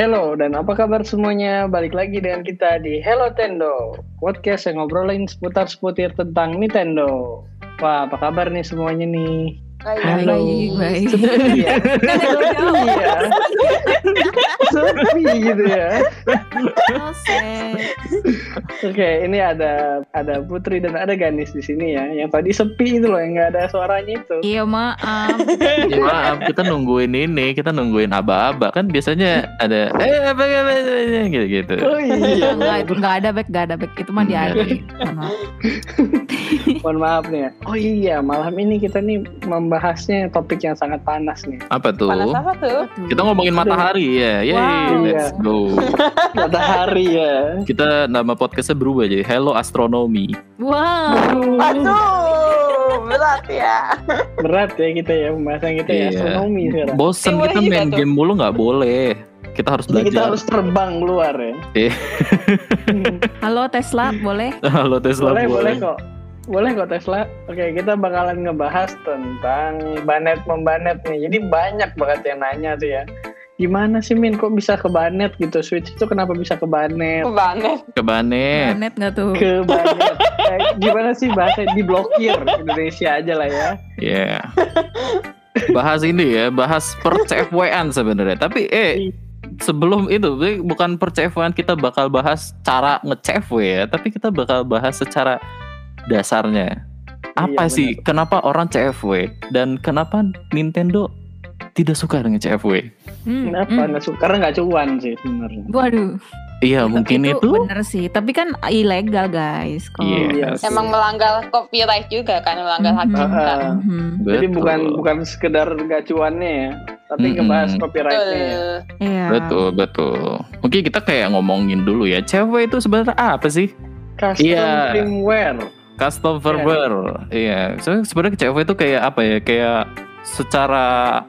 Hello dan apa kabar semuanya? Balik lagi dengan kita di Hello Tendo, podcast yang ngobrolin seputar-seputar tentang Nintendo. Wah, apa kabar nih semuanya nih? Halo. Baik, baik. Sepi ya? Sepi ya? Gitu ya? Oke, ini ada ada Putri dan ada Ganis di sini ya. Yang tadi sepi itu loh, yang nggak ada suaranya itu. Iya maaf. Ya maaf, kita nungguin ini, kita nungguin aba-aba kan biasanya ada eh apa apa apa, gitu-gitu. Oh iya. Enggak, enggak ada back, enggak ada back. Itu mah di Nggak. Mohon maaf nih ya. Oh iya, malam ini kita nih membahasnya topik yang sangat panas nih. Apa tuh? Panas apa tuh? Kita ngomongin matahari ya. Yeay, Wow. let's go. Matahari ya. Kita nama podcastnya berubah jadi Hello Astronomy. Wow. Aduh, berat ya. Berat ya kita ya pembahasan kita ya Iya. astronomi sekarang. Bosen Eh, kita boleh main tuh. game mulu nggak boleh. Kita harus Jadi kita belajar. harus terbang keluar ya. Iya. Halo Tesla, boleh? Halo Tesla boleh, boleh kok. Boleh kok Tesla. Oke, kita bakalan ngebahas tentang banet membanet nih. Jadi banyak banget yang nanya tuh ya. Gimana sih Min kok bisa ke banet gitu? Switch itu kenapa bisa ke banet? Banget. Ke Banet. Net nggak tuh? Ke banet. Eh, gimana sih bahasa diblokir Indonesia aja lah ya. Ya. bahas ini ya, bahas per CFW-an sebenarnya. Tapi eh sebelum itu ini bukan per CFW-an kita bakal bahas cara nge-CFW ya, tapi kita bakal bahas secara dasarnya. Apa Iya, sih kenapa orang CFW dan kenapa Nintendo tidak suka dengan CFW? Hmm, Kenapa? hmm. Nggak suka? Karena nggak cuan sih sebenarnya. Waduh. Iya, mungkin itu. bener sih. Tapi kan ilegal guys. Kalau Iya. Iya. Emang melanggar copyright juga kan, melanggar hak cipta. Ah, Mhm. Jadi Betul. bukan bukan sekedar gacuannya ya, tapi Mm-mm. ngebahas copyrightnya ya. Betul. Iya. Betul, betul. Mungkin kita kayak ngomongin dulu ya. CFW itu sebenarnya apa sih? Custom Iya. firmware. Custom firmware. Iya. So, sebenarnya CFW itu kayak apa ya? Kayak secara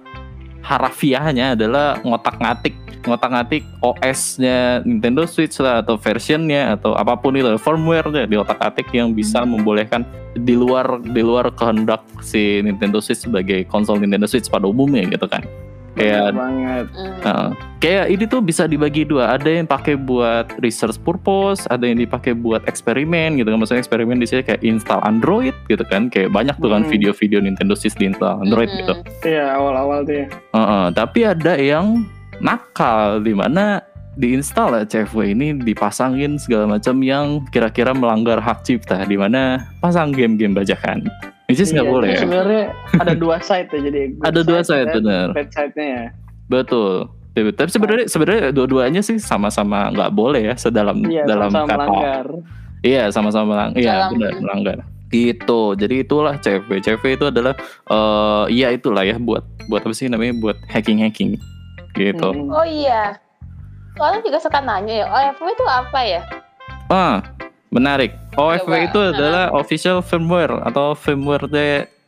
harafiahnya adalah ngotak-ngatik ngotak-ngatik OS-nya Nintendo Switch lah atau versionnya atau apa pun itu firmware-nya di otak-atik yang bisa membolehkan di luar di luar kehendak si Nintendo Switch sebagai konsol Nintendo Switch pada umumnya gitu kan. Kayak banget. Hmm. Heeh. kayak ini tuh bisa dibagi dua. Ada yang pakai buat research purpose, ada yang dipakai buat eksperimen gitu kan. Maksudnya eksperimen di sini kayak install Android gitu kan. Kayak banyak tuh kan Hmm. video-video Nintendo Switch di install Android Mhm. gitu. Iya awal-awal tuh ya. Heeh, tapi ada yang nakal di mana diinstal ya CFW ini dipasangin segala macam yang kira-kira melanggar hak cipta di mana pasang game-game bajakan. Which is nggak Iya, boleh. itu ya. Sebenarnya ada dua side ya jadi. Ada dua side dan bener. Bad side-nya ya. Betul. Tapi sebenarnya sebenarnya dua-duanya sih sama-sama nggak boleh ya sedalam Iya dalam sama-sama kata. melanggar. Iya, sama-sama melang. Iya, benar melanggar. Gitu. Jadi itulah CFW. CFW itu adalah eh iya itulah ya buat buat apa sih namanya buat hacking-hacking. Gitu. Hmm. Oh iya. Orang juga suka nanya ya, OFW itu apa ya? Ah, menarik. OFW Coba. itu adalah official firmware atau firmware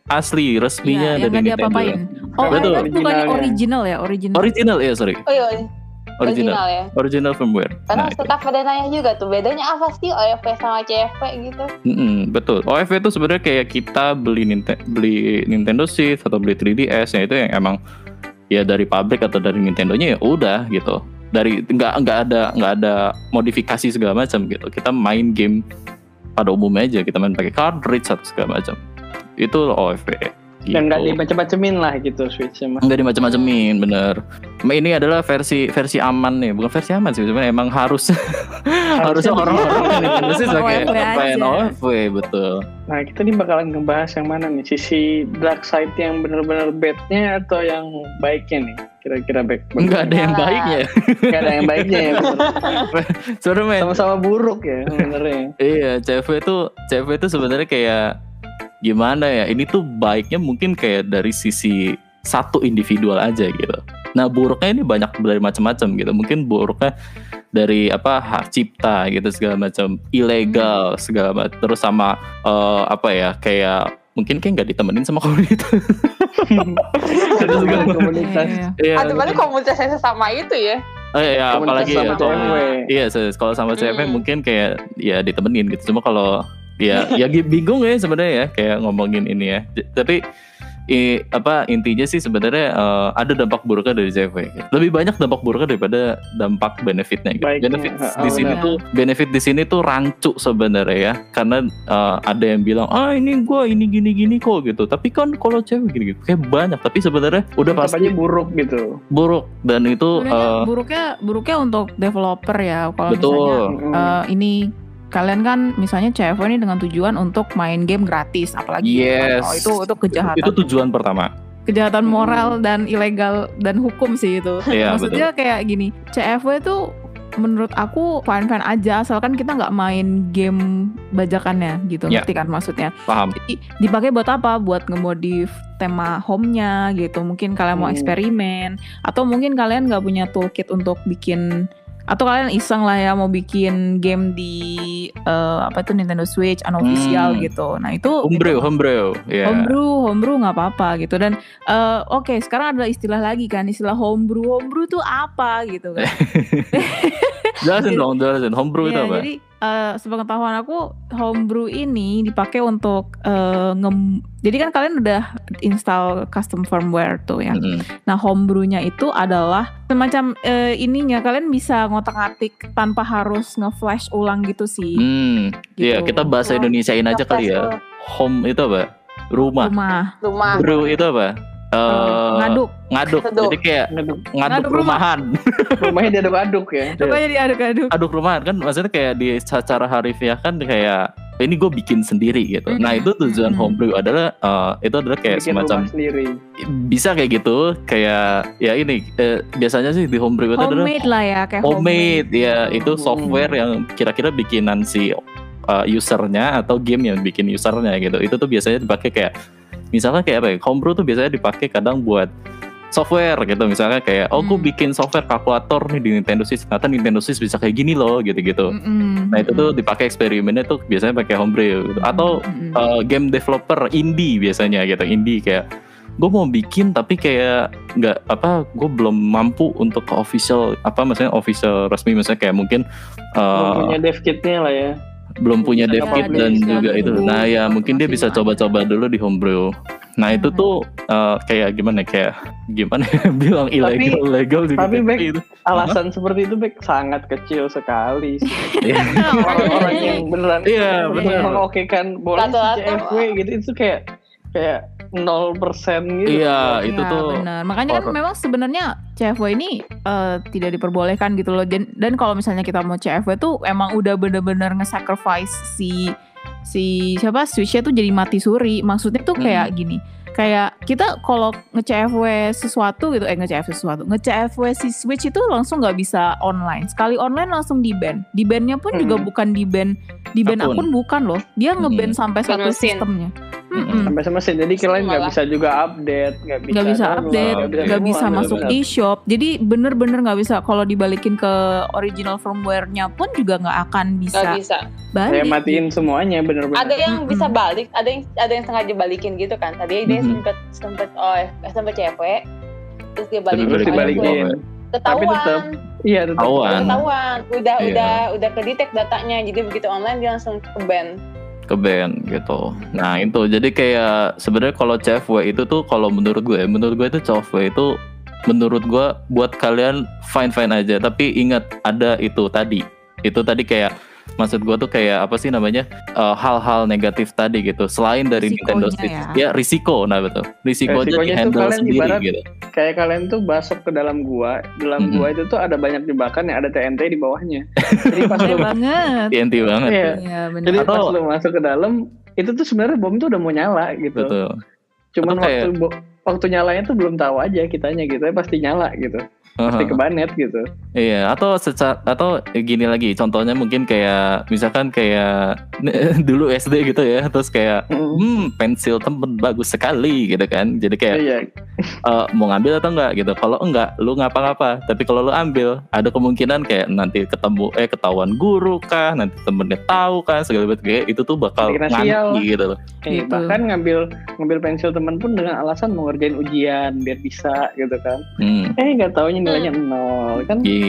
asli resminya Iya, yang dari nggak Nintendo. diapa-apain. Oh, Betul. itu bukan Originalnya. original ya, original. Original ya, sorry. Oh iya, Original. original ya. Original firmware. Karena Nah, itu. suka pada nanya juga tuh, bedanya apa sih OFW sama CFW gitu? Mm-mm, betul. OFW itu sebenarnya kayak kita beli Ninte- beli Nintendo Switch atau beli 3DS ya itu yang emang ya dari pabrik atau dari Nintendo-nya ya udah gitu. Dari nggak nggak ada nggak ada modifikasi segala macam gitu. Kita main game pada umumnya aja kita main pakai cartridge atau segala macam. Itu OFW. Gitu. Dan nggak dimacem-macemin lah gitu Switch mah. Nggak dimacam-macamin, bener. Ini adalah versi versi aman nih, bukan versi aman sih sebenarnya emang harus harusnya orang-orang yang Nintendo OFW pakai aja. OFW betul. Nah kita nih bakalan ngebahas yang mana nih sisi dark side yang benar-benar badnya atau yang baiknya nih kira-kira baik. Enggak ada yang baiknya. Nggak ada yang baiknya ya. Sebenarnya Sama-sama buruk ya sebenarnya. iya CV itu CV itu sebenarnya kayak gimana ya? Ini tuh baiknya mungkin kayak dari sisi satu individual aja gitu. Nah buruknya ini banyak dari macam-macam gitu. Mungkin buruknya dari apa hak cipta gitu segala macam ilegal segala macam. Terus sama eh, apa ya kayak mungkin kayak nggak ditemenin sama komunitas. Ada segala komunitas. Iya. Iya. Atau paling komunitasnya sama itu ya? Oh iya, Komunitas apalagi sama ya. cewek. Iya, kalau sama cewek Hmm. mungkin kayak ya ditemenin gitu. Cuma kalau ya ya bingung ya sebenarnya ya kayak ngomongin ini ya. Tapi i- apa intinya sih sebenarnya eh, ada dampak buruknya dari CFW. Lebih banyak dampak buruknya daripada dampak benefitnya. Gitu. Baiknya, Benefit di sini tuh benefit di sini tuh rancu sebenarnya ya, karena eh, ada yang bilang ah ini gua ini gini gini kok gitu. Tapi kan kalau cewek gini gitu kayak banyak. Tapi sebenarnya udah pasti buruk gitu. buruk dan itu eh, buruknya buruknya untuk developer ya. Kalau misalnya eh, ini kalian kan misalnya CFW ini dengan tujuan untuk main game gratis apalagi Yes. oh, itu itu kejahatan Itu tujuan pertama. kejahatan Hmm. moral dan ilegal dan hukum sih itu Iya maksudnya kayak gini CFW itu menurut aku fine fine aja asalkan kita nggak main game bajakannya gitu Ya. ngerti kan maksudnya Paham. Jadi, dipakai buat apa buat ngemodif tema home-nya gitu mungkin kalian mau Hmm. eksperimen atau mungkin kalian nggak punya toolkit untuk bikin atau kalian iseng lah ya mau bikin game di eh, apa itu Nintendo Switch unofficial Hmm. gitu nah itu Homebrew, homebrew. Ya. Homebrew, homebrew nggak apa-apa gitu dan eh, oke sekarang ada istilah lagi kan istilah homebrew, homebrew tuh apa gitu kan? Jelasin dong, jelasin. Homebrew itu Iya, apa? Jadi eh, sepengetahuan aku homebrew ini dipakai untuk eh, ngem, jadi kan kalian udah install custom firmware tuh ya. Mm-mm. Nah homebrewnya itu adalah semacam eh, ininya kalian bisa ngotak-atik tanpa harus nge-flash ulang gitu sih. Hmm, iya Gitu. kita bahasa Indonesiain aja kali ya. Home itu apa? Rumah. Rumah Rumah. Brew itu apa? Eh, eh, ngaduk, ngaduk. Ngaduk. Jadi kayak Ngaduk, ngaduk, Ngaduk rumah. rumahan. rumahnya diaduk-aduk ya. pokoknya diaduk-aduk. aduk rumahan kan maksudnya kayak di secara harifiah kan kayak ini gue bikin sendiri gitu. Nah itu tujuan Mm-mm. homebrew adalah eh, itu adalah kayak Bikin semacam rumah sendiri. bisa kayak gitu kayak ya ini eh, biasanya sih di homebrew itu adalah Homemade lah ya kayak homemade ya itu Hmm. software yang kira-kira bikinan si uh, usernya atau game yang bikin usernya gitu itu tuh biasanya dipakai kayak misalnya kayak apa ya homebrew tuh biasanya dipakai kadang buat software gitu misalnya kayak oh gue Hmm. bikin software kalkulator nih di Nintendo Switch ternyata Nintendo Switch bisa kayak gini loh gitu-gitu Mm-mm. nah itu tuh dipakai eksperimennya tuh biasanya pakai homebrew gitu. atau Mm-mm. uh, game developer indie biasanya gitu indie kayak gue mau bikin tapi kayak nggak apa gue belum mampu untuk ke official apa maksudnya official resmi misalnya kayak mungkin uh, punya dev kitnya lah ya. Belum punya dev kit dan juga itu nah ya mungkin dia bisa coba-coba dulu di homebrew nah itu Hmm. tuh uh, kayak gimana kayak gimana ya, bilang ilegal legal juga tapi, Bek, gitu. Alasan seperti itu Bek sangat kecil sekali. Iya. Orang-orang yang beneran Iya, yang benar. mengokekan boleh CFW gitu itu kayak kayak 0% gitu. iya itu Iya, tuh benar. Makanya kan horror. memang sebenarnya CFW ini eh, tidak diperbolehkan gitu loh. Dan, dan kalau misalnya kita mau CFW tuh emang udah bener-bener nge-sacrifice si si siapa Switch-nya tuh jadi mati suri. Maksudnya tuh kayak Hmm. gini. Kayak kita kalau nge-CFW sesuatu gitu, eh nge-CFW sesuatu, nge-CFW si Switch itu langsung nggak bisa online. Sekali online langsung di ban. Di bannya pun juga Hmm. bukan di ban, di ban Akun. akun bukan loh. Dia Hmm. nge-ban sampai satu sistemnya. Mm-mm. Sampai sama sih. Jadi kalian nggak bisa juga update, nggak bisa, nggak bisa download, update, nggak bisa masuk e-shop. Jadi bener-bener nggak bisa. Kalau dibalikin ke original firmware-nya pun juga nggak akan bisa Nggak bisa. balik. Saya matiin semuanya bener-bener. Ada yang Mm-mm. bisa balik, ada yang ada yang sengaja balikin gitu kan. Tadi dia Mhm. sempet sempet oh eh, sempet cewek terus dia balikin. Terus Balikin. dibalikin. Tapi tetap Ketahuan. Iya tetap. Ketahuan. Ketahuan. Udah Iya. udah udah kedetek datanya. Jadi begitu online dia langsung ke ban. Ke band gitu. Nah itu jadi kayak sebenarnya kalau CFW itu tuh kalau menurut gue, menurut gue itu CFW itu menurut gue buat kalian fine fine aja. Tapi ingat ada itu tadi, itu tadi kayak maksud gue tuh kayak apa sih namanya eh, hal-hal negatif tadi gitu. Selain dari Nintendo Risikonya Switch, ya. ya risiko, nah betul. Risiko aja Risikonya di handle kalian sendiri ibarat- gitu. Kayak kalian tuh masuk ke dalam gua, dalam Mhm. gua itu tuh ada banyak jebakan yang ada TNT di bawahnya. Jadi pas lu banget. TNT banget. Iya. Iya benar. Jadi Atau- pas lu masuk ke dalam itu tuh sebenarnya bom tuh udah mau nyala gitu. Betul. Cuman Atau kayak- waktu bo- waktu nyalanya tuh belum tahu aja kitanya gitu, ya pasti nyala gitu. Pasti Heeh. kebanet gitu. Iya, atau secara atau gini lagi, contohnya mungkin kayak misalkan kayak dulu SD gitu ya, terus kayak Mm. hmm pensil temen bagus sekali gitu kan, jadi kayak Iya. eh, mau ngambil atau enggak gitu. Kalau enggak, lu ngapa-ngapa. Tapi kalau lu ambil, ada kemungkinan kayak nanti ketemu eh ketahuan guru kah, nanti temennya tahu kan segala macam kayak itu tuh bakal nganti gitu loh. Eh, Gitu. bahkan ngambil ngambil pensil teman pun dengan alasan mau ngerjain ujian biar bisa gitu kan. Hmm, Eh nggak taunya nilainya nol kan Iya.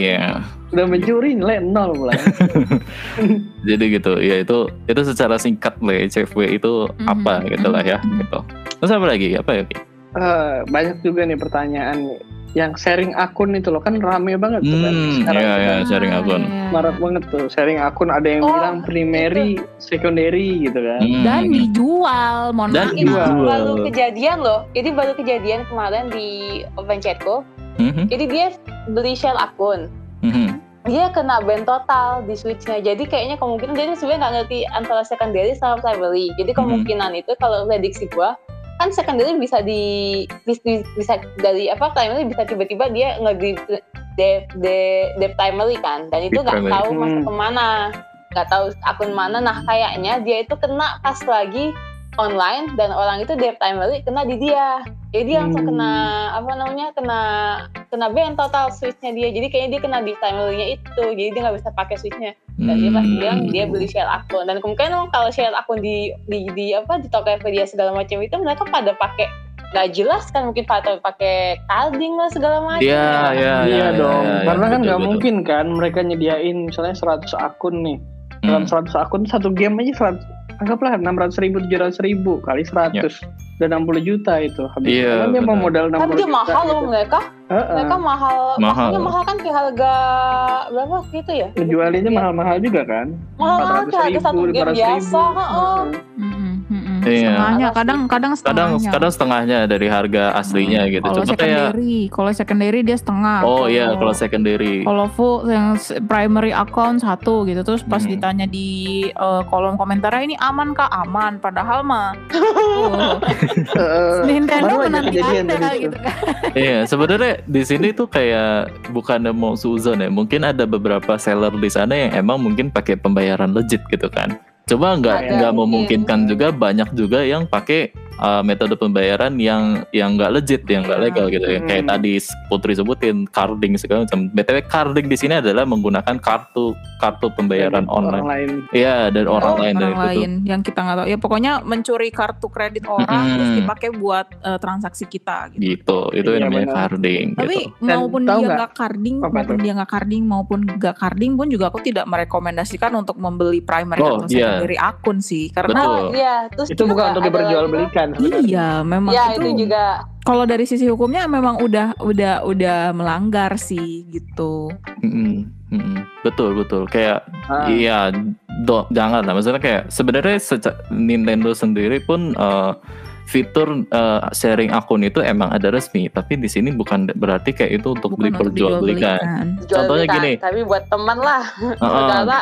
Udah mencuri nilai nol pula. Jadi gitu, ya itu itu secara singkat lah ya, CFW itu Mhm, apa gitu lah ya mhm. gitu. Terus apa lagi? Apa ya? Eh, banyak juga nih pertanyaan. Yang sharing akun itu loh kan rame banget tuh kan. Hmm, Sekarang iya, iya. sharing akun. iya. Marak banget tuh sharing akun ada yang Oh, bilang primary, secondary gitu kan. Hmm. Dan dijual, mohon Dan maaf. Itu dijual. baru kejadian loh. Jadi baru kejadian kemarin di Open Chatco. Mhm, Jadi dia beli shell akun. mhm. Dia kena ban total di switchnya. Jadi kayaknya kemungkinan dia sebenarnya nggak ngerti antara secondary sama primary. Jadi Mhm. kemungkinan itu kalau prediksi gua kan secondary bisa di bisa, bisa dari apa primary bisa tiba-tiba dia nge di de, dep primary kan dan itu nggak tahu masuk Hmm. ke mana nggak tahu akun mana nah kayaknya dia itu kena pas lagi online dan orang itu dep primary kena di dia jadi dia langsung Hmm. kena apa namanya kena kena ban total switchnya dia jadi kayaknya dia kena di primary-nya itu jadi dia nggak bisa pakai switchnya dan dia pasti Hmm. bilang dia beli share akun dan kemungkinan kalau share akun di di, di apa di Tokopedia segala macam itu mereka pada pakai nggak jelas kan mungkin pada pakai carding lah segala macam Iya, ya. iya, Iya iya, dong, iya, iya, karena kan betul, nggak betul. mungkin kan mereka nyediain misalnya 100 akun nih. Dalam Hmm. 100 akun satu game aja 100, anggaplah 600 ribu, 700 ribu kali 100 udah 60 juta itu. Habis Iya, kan dia mau modal 60 tapi dia juta. mahal loh gitu. mereka Heeh. mereka mahal Mahal. maksudnya mahal kan kayak harga berapa gitu ya Ngejualinnya mahal-mahal juga kan? mahal banget kayak harga satu game biasa mm-mm. Iya. Setengahnya, kadang kadang kadang setengahnya. kadang setengahnya dari harga aslinya gitu. Kalau Cuma kayak secondary, kalau secondary dia setengah. oh iya Kalau- secondary. Kalau full yang primary account satu gitu terus pas Hmm. ditanya di eh, kolom komentarnya ini aman kah aman padahal mah. Nintendo menanti anda gitu tuh. kan Iya, sebenarnya di sini tuh kayak bukan mau suzon ya. Mungkin ada beberapa seller di sana yang emang mungkin pakai pembayaran legit gitu kan. Coba nggak nggak mungkin. memungkinkan juga banyak juga yang pakai uh, metode pembayaran yang yang nggak legit, yang nggak Iya. legal gitu ya. Hmm. Kayak tadi Putri sebutin carding segala macam. BTW carding di sini adalah menggunakan kartu kartu pembayaran Orang online. lain. Iya, dan orang Oh, lain dan orang itu lain yang kita nggak tahu ya pokoknya mencuri kartu kredit orang Mm-mm. terus dipakai buat eh, transaksi kita gitu. Gitu, itu Iya, yang namanya carding Tapi gitu. Dan maupun tahu dia nggak carding, maupun dia nggak carding maupun nggak carding pun juga aku tidak merekomendasikan untuk membeli primary Oh, atau iya. secondary akun sih, karena Betul. oh iya terus Itu bukan untuk ada diperjualbelikan sebenarnya. iya memang ya itu, itu juga kalau dari sisi hukumnya memang udah udah udah melanggar sih gitu. Mm-mm, mm-mm. Betul betul kayak Ah. iya do, jangan lah maksudnya kayak sebenarnya Nintendo sendiri pun eh, fitur eh, sharing akun itu emang ada resmi tapi di sini bukan berarti kayak itu untuk Bukan untuk diperjualbelikan dijual-belikan. jual Contohnya gini. tapi buat teman lah Heeh. saudara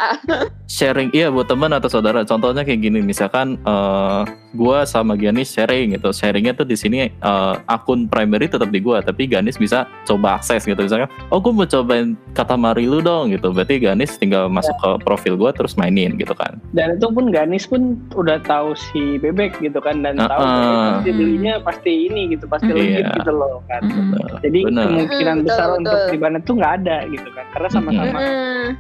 sharing iya buat teman atau saudara contohnya kayak gini misalkan eh, gua sama Ganis sharing gitu sharingnya tuh di sini eh, akun primary tetap di gua tapi Ganis bisa coba akses gitu misalkan oh gua mau cobain kata Marilu dong gitu berarti Ganis tinggal masuk ke profil gua terus mainin gitu kan Dan itu pun Ganis pun udah tahu si bebek gitu kan dan tahu Heeh. bebek pasti belinya pasti ini gitu pasti Iya. legit gitu loh kan. Mm-mm. Jadi Benar. kemungkinan Mm, besar betul, untuk betul. di Banet tuh nggak ada gitu kan karena sama-sama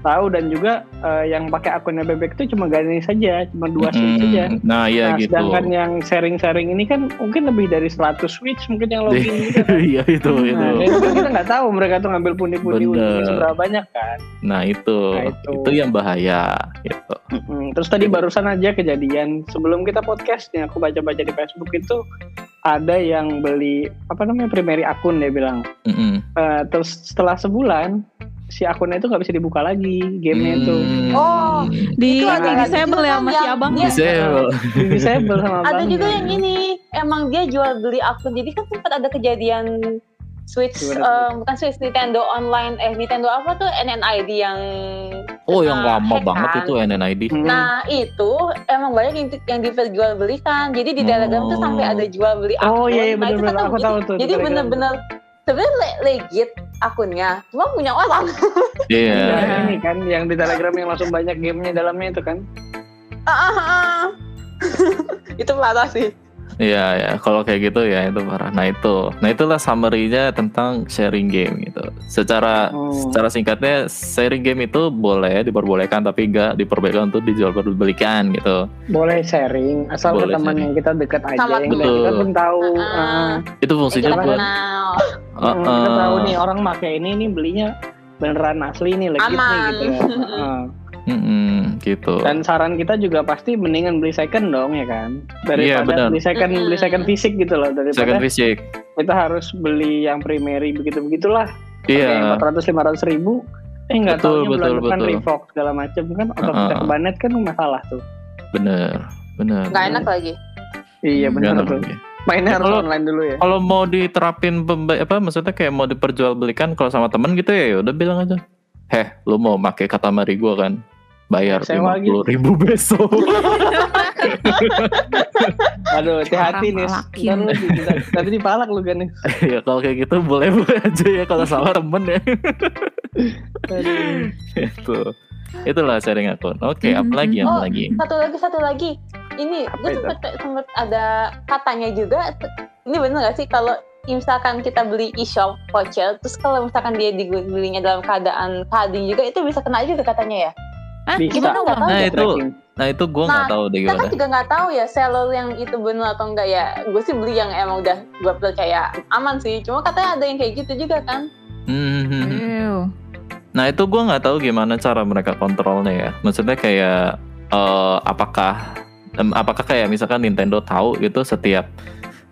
tahu dan juga eh, yang pakai akunnya bebek itu cuma Ganis saja cuma dua Mm-mm. saja. nah iya nah, gitu sedangkan yang sharing-sharing ini kan mungkin lebih dari 100 switch mungkin yang login gitu kan. iya itu itu Nah, juga kita nggak tahu mereka tuh ngambil pundi-pundi seberapa banyak kan. nah itu Nah, itu, itu. yang bahaya gitu Mm-mm. Terus tadi barusan aja kejadian sebelum kita podcastnya aku baca-baca di Facebook itu ada yang beli apa namanya primary akun dia bilang. Mm-mm. Eh, terus setelah sebulan si akunnya itu nggak bisa dibuka lagi gamenya itu Hmm. Oh, Di Itu ada disable ya masih yang abang. dia- Disable. di disable sama ada abangnya. juga yang ini emang dia jual beli akun jadi kan sempat ada kejadian Switch tuh? eh, bukan Switch Nintendo online eh Nintendo apa tuh NNID yang oh yang lama hack banget kan. itu NNID Hmm. Nah itu emang banyak yang, yang diperjualbelikan. Jadi di Telegram tuh Oh. sampai ada jual beli akun. oh iya iya Nah, itu benar-benar kan aku jadi- tahu tuh. di Jadi Telegram. Sebenarnya le- legit akunnya, cuma punya orang. iya Iya, Iya. ini kan yang di Telegram yang langsung banyak gamenya dalamnya itu kan. Ah, ah, ah. itu parah sih. Iya ya, kalau kayak gitu ya itu parah. Nah itu, nah itulah summary-nya tentang sharing game gitu. Secara Oh. secara singkatnya sharing game itu boleh diperbolehkan tapi enggak diperbolehkan untuk dijual belikan gitu. Boleh sharing asal ke Boleh teman sharing. yang kita dekat aja Sama yang teman. kita pun tahu. Ah, ah. Itu fungsinya kita buat uh, Hmm, kita uh, tahu nih orang pakai ini nih belinya beneran asli nih legit nih Aman. gitu ya. Heeh. Mm-mm, gitu. Dan saran kita juga pasti mendingan beli second dong ya kan. Daripada Iya, benar. beli second beli second fisik gitu loh daripada Second fisik. kita harus beli yang primary begitu begitulah Iya. empat ratus lima ratus ribu eh nggak Betul, tahu bulan depan revoke segala macam kan otot Uh-uh. kita ke banet kan masalah tuh Bener. Bener. Nggak enak lagi. iya Hmm. benar Nggak tuh enak. mainnya harus Kalau- online dulu ya Kalau mau diterapin pemba- apa maksudnya kayak mau diperjualbelikan kalau sama temen gitu ya, ya udah bilang aja. Heh, lu mau pakai kata mari gua kan? Bayar Sewa lima puluh ribu besok. aduh hati-hati nih nanti dipalak lu kan nih ya kalau kayak gitu boleh boleh aja ya kalau sama temen ya. Itu itulah sharing akun oke Mhm. apalagi Oh. apalagi Satu lagi, satu lagi. Ini Apa gue sempet, sempet ada katanya juga. Ini bener gak sih kalau misalkan kita beli e-shop voucher, terus kalau misalkan dia dibelinya dalam keadaan carding juga, itu bisa kena juga katanya ya. Hah, Bisa. gimana Nggak tahu nah deh. itu Tracking. nah itu gue nggak Nah, tahu deh Kita gimana kan juga nggak tahu ya seller yang itu bener atau enggak ya. Gue sih beli yang emang udah gue percaya aman sih. Cuma katanya ada yang kayak gitu juga kan. Mhm. Ew. Nah itu gue nggak tahu gimana cara mereka kontrolnya ya. Maksudnya kayak eh, apakah em, apakah kayak misalkan Nintendo tahu gitu setiap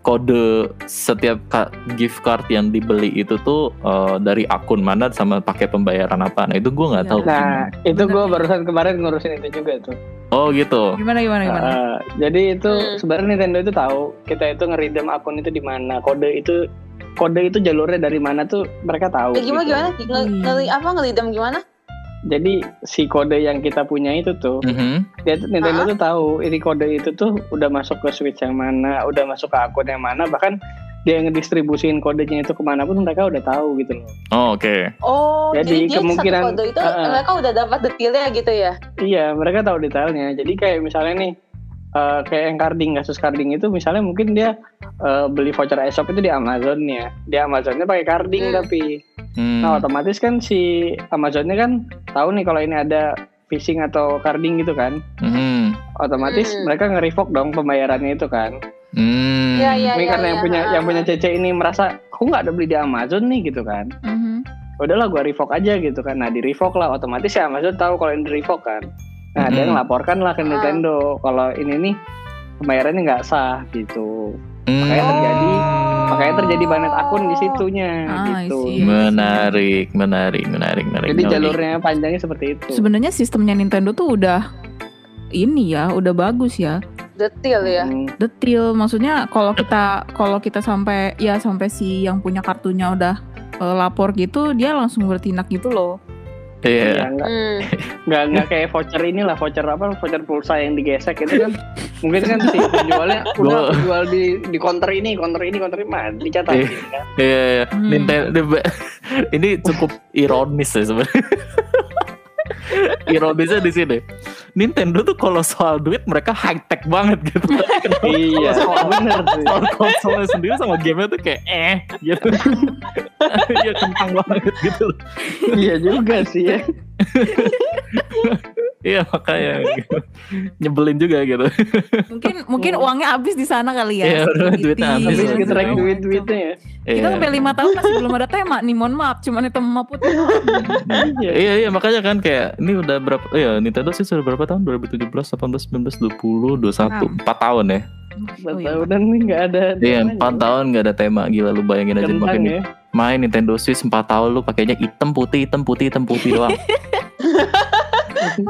kode setiap gift card yang dibeli itu tuh eh, dari akun mana sama pakai pembayaran apa. Nah itu gue nggak Iya. tahu. nah itu Bener gue barusan kemarin ngurusin itu juga tuh Oh gitu. Gimana gimana gimana? Uh, jadi itu Hmm. sebenarnya Nintendo itu tahu kita itu ngeridem akun itu di mana kode itu kode itu jalurnya dari mana tuh mereka tahu. Eh, gimana gitu. gimana? Nge, Iya. ngeli apa ngelidam gimana? Jadi si kode yang kita punya itu tuh, Mhm. dia tuh- Nintendo Ah. tuh tahu ini kode itu tuh udah masuk ke Switch yang mana, udah masuk ke akun yang mana, bahkan dia ngedistribusin kodenya itu ke mana pun mereka udah tahu gitu loh. Oh oke. Oh, Jadi jadi, dia kemungkinan- satu kode itu uh-uh. mereka udah dapat detailnya gitu ya? Iya, mereka tahu detailnya. Jadi kayak misalnya nih, eh, kayak yang carding, kasus carding itu misalnya mungkin dia eh, beli voucher eShop itu di Amazonnya. Di Amazonnya pakai carding Hmm. tapi. Hmm. Nah otomatis kan si Amazonnya kan tahu nih kalau ini ada phishing atau carding gitu kan. Mhm. Otomatis Hmm. mereka nge-revoke dong pembayarannya itu kan. Hmm. Iya, iya. ini karena yang punya ah. yang punya CC ini merasa aku nggak ada beli di Amazon nih gitu kan. Mhm. udahlah gua revoke aja gitu kan. Nah di revoke lah otomatis ya Amazon tahu kalau ini di revoke kan. Nah dia Mhm. ngelaporkan lah ke. Nintendo kalau ini nih pembayarannya nggak sah gitu. Hmm. Makanya terjadi makanya terjadi banet akun di situnya Ah, gitu. Menarik, menarik, menarik, menarik. Jadi menarik. jalurnya panjangnya seperti itu. Sebenarnya sistemnya Nintendo tuh udah ini ya, udah bagus ya. Detail ya. Hmm, Detil. Maksudnya kalau kita kalau kita sampai ya sampai si yang punya kartunya udah eh, lapor gitu, dia langsung bertindak gitu loh. Iya. ya, nggak Hmm. nggak nggak kayak voucher inilah voucher apa voucher pulsa yang digesek itu kan mungkin kan si penjualnya udah jual di di counter ini counter ini counter ini mah dicatat Iya. kan. Iya, iya. Hmm. Nintendo ini cukup ironis ya sebenarnya. Ironisnya di sini. Nintendo tuh kalau soal duit mereka high tech banget gitu. iya bener sih soal konsolnya sendiri sama gamenya tuh kayak eh gitu. Iya kentang banget gitu. iya juga sih ya Iya makanya gitu. nyebelin juga gitu. Mungkin mungkin uangnya habis di sana kali ya. Iya, duitnya habis. habis Iya, kita track iya. duit duitnya ya Kita Iya. sampai lima tahun masih belum ada tema nih, mohon maaf, cuma hitam sama putih. Iya. Iya iya makanya kan kayak ini udah berapa iya Nintendo sih sudah berapa tahun 2017 18 19 20 21 4 tahun ya. empat Oh, iya. tahunan nih nggak ada Iya temanya. 4 tahun gak ada tema gila lu bayangin aja makin ya main Nintendo Switch 4 tahun lu pakainya hitam putih hitam putih hitam putih doang.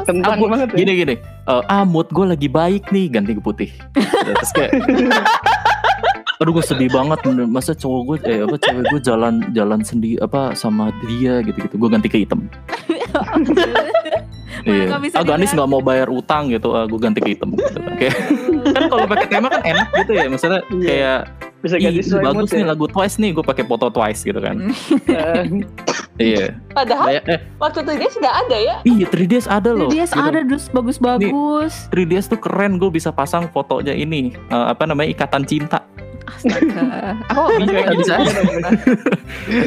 kentang Aku- banget ya gini gini. eh, ah mood gue lagi baik nih ganti ke putih. Terus kayak Aduh gue sedih banget masa cowok gue eh apa cewek gue jalan jalan sendiri apa sama dia gitu gitu gue ganti ke hitam. Iya. nggak bisa Ganis dilihat. nggak mau bayar utang gitu, ah, gue ganti ke hitam. Gitu. Kayak kan kalau pakai tema kan enak gitu ya, misalnya Iya. kayak bisa Ih, ganti mood bagus nih ya lagu Twice nih, gue pakai foto Twice gitu kan. Iya. Padahal eh waktu itu dia sudah ada ya. iya 3DS ada loh. Dia gitu. ada dus bagus-bagus. 3DS tuh keren, gue bisa pasang fotonya ini eh, apa namanya ikatan cinta. Astaga. Aku Bisa, bisa.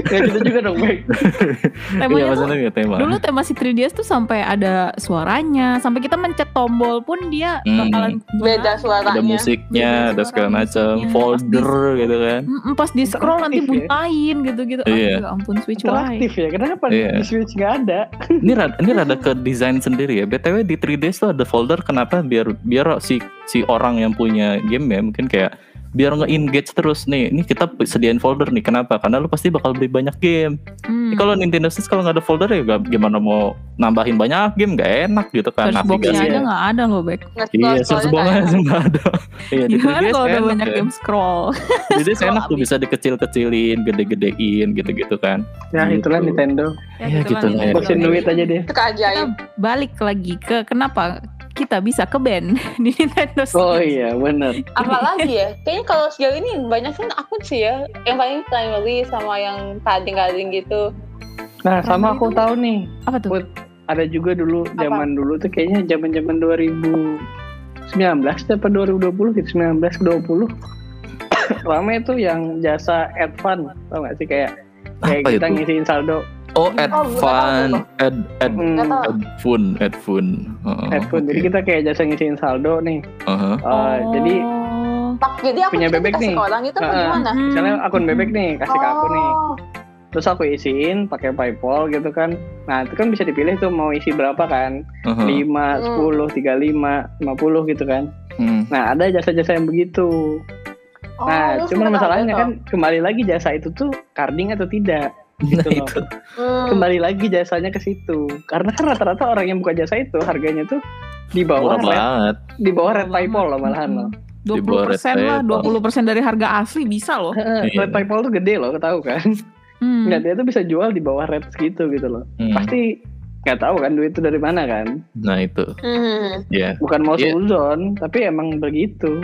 ya kita juga dong baik Iya temanya tuh maksudnya ya tema. Dulu tema si 3DS tuh sampai ada suaranya, sampai kita mencet tombol pun dia Hmm. bakalan Beda suaranya. ada musiknya, Beda ada segala suara macam, folder gitu kan. Pas di scroll nanti ya. buntain gitu-gitu. Iya. Oh, ya ampun Switch why? interaktif ya kenapa Iya. di Switch nggak ada Ini rada, ini rada ke desain sendiri ya. BTW di 3DS tuh ada folder kenapa biar biar si si orang yang punya game ya mungkin kayak biar nge-engage terus nih. Ini kita sediain folder nih. Kenapa? Karena lu pasti bakal beli banyak game. Hmm. Kalau Nintendo Switch kalau nggak ada folder ya gak- gimana mau nambahin banyak game nggak enak gitu kan Search boxnya navigasi. aja nggak ada loh, Bek. Iya, search box aja nggak ada. Iya, di Gimana 3DS kalau udah banyak ya. game scroll? Jadi Scroll enak tuh bisa dikecil-kecilin, gede-gedein gitu-gitu kan. Ya Gitu. itulah Nintendo. Ya, gitu lah. Nintendo. Bosin duit aja deh. Kita balik lagi ke kenapa kita bisa ke band di Nintendo Switch. Oh iya bener. Apalagi ya, kayaknya kalau sejauh ini banyak kan akun sih ya. Yang paling primary sama yang kading-kading gitu. Nah sama Nah, aku itu- tahu nih. Apa tuh? Ada juga dulu zaman dulu tuh kayaknya zaman zaman 2019 apa 2020 gitu 19 20 Rame tuh yang jasa advan tau gak sih kayak kayak Apa kita itu? ngisiin saldo Oh, Oh, nggak tahu Advan, Ad, Ad, Hmm. Adfun, Adfun. Heeh, advan. Jadi kita kayak jasa ngisiin saldo nih. Heeh. Uh, Jadi Oh. Pak, jadi aku Punya bebek nih. ke orang itu Heeh. gimana? misalnya akun bebek nih kasih ke aku nih. Oh. Terus aku isiin pakai PayPal gitu kan. Nah itu kan bisa dipilih tuh mau isi berapa kan. Heeh. 5, 10, 35, 50 gitu kan. Hmm. Nah ada jasa-jasa yang begitu. Oh, Nah, cuman sempat masalahnya kan kembali lagi jasa itu tuh carding atau tidak. Nah, Gitu loh. itu. Hmm. Kembali lagi jasanya ke situ. Karena kan rata-rata orang yang buka jasa itu harganya tuh di bawah Murah red, banget. di bawah red PayPal loh malahan loh. Dua Di puluh bawah persen red lah, table. dua puluh persen dari harga asli bisa loh. Iya. red PayPal tuh gede loh, tahu kan? Hmm. Nggak dia tuh bisa jual di bawah red segitu gitu loh. Hmm. Pasti nggak tahu kan duit itu dari mana kan? Nah itu, Hmm. ya. Bukan mau Iya. suzon, tapi emang begitu.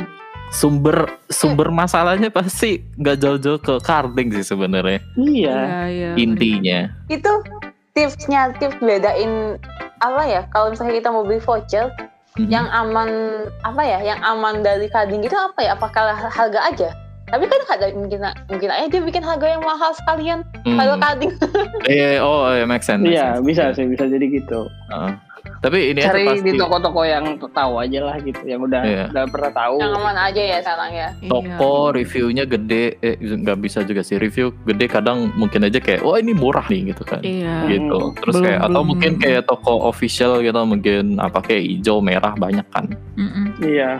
Sumber sumber masalahnya pasti nggak jauh-jauh ke carding sih sebenarnya. Iya. iya. Intinya. Itu tipsnya, tips bedain apa ya? Kalau misalnya kita mau beli voucher, Mhm. yang aman apa ya? Yang aman dari kading itu apa ya? Apakah harga aja? Tapi kan ada mungkin mungkin aja dia bikin harga yang mahal sekalian. Hmm. Kalau kading Eh, oh, eh, make sense. make Iya, sense. bisa sih, bisa jadi gitu. Heeh. Tapi ini Cari pasti di toko-toko yang tahu aja lah gitu, yang udah Iya. udah pernah tahu. yang aman aja ya sekarang ya. Iya. toko reviewnya gede, eh nggak bisa juga sih review gede kadang mungkin aja kayak, wah ini murah nih gitu kan. Iya. gitu Hmm. terus Belum- kayak atau belum- mungkin kayak toko official gitu mungkin apa kayak hijau merah banyak kan Mm-mm. Iya.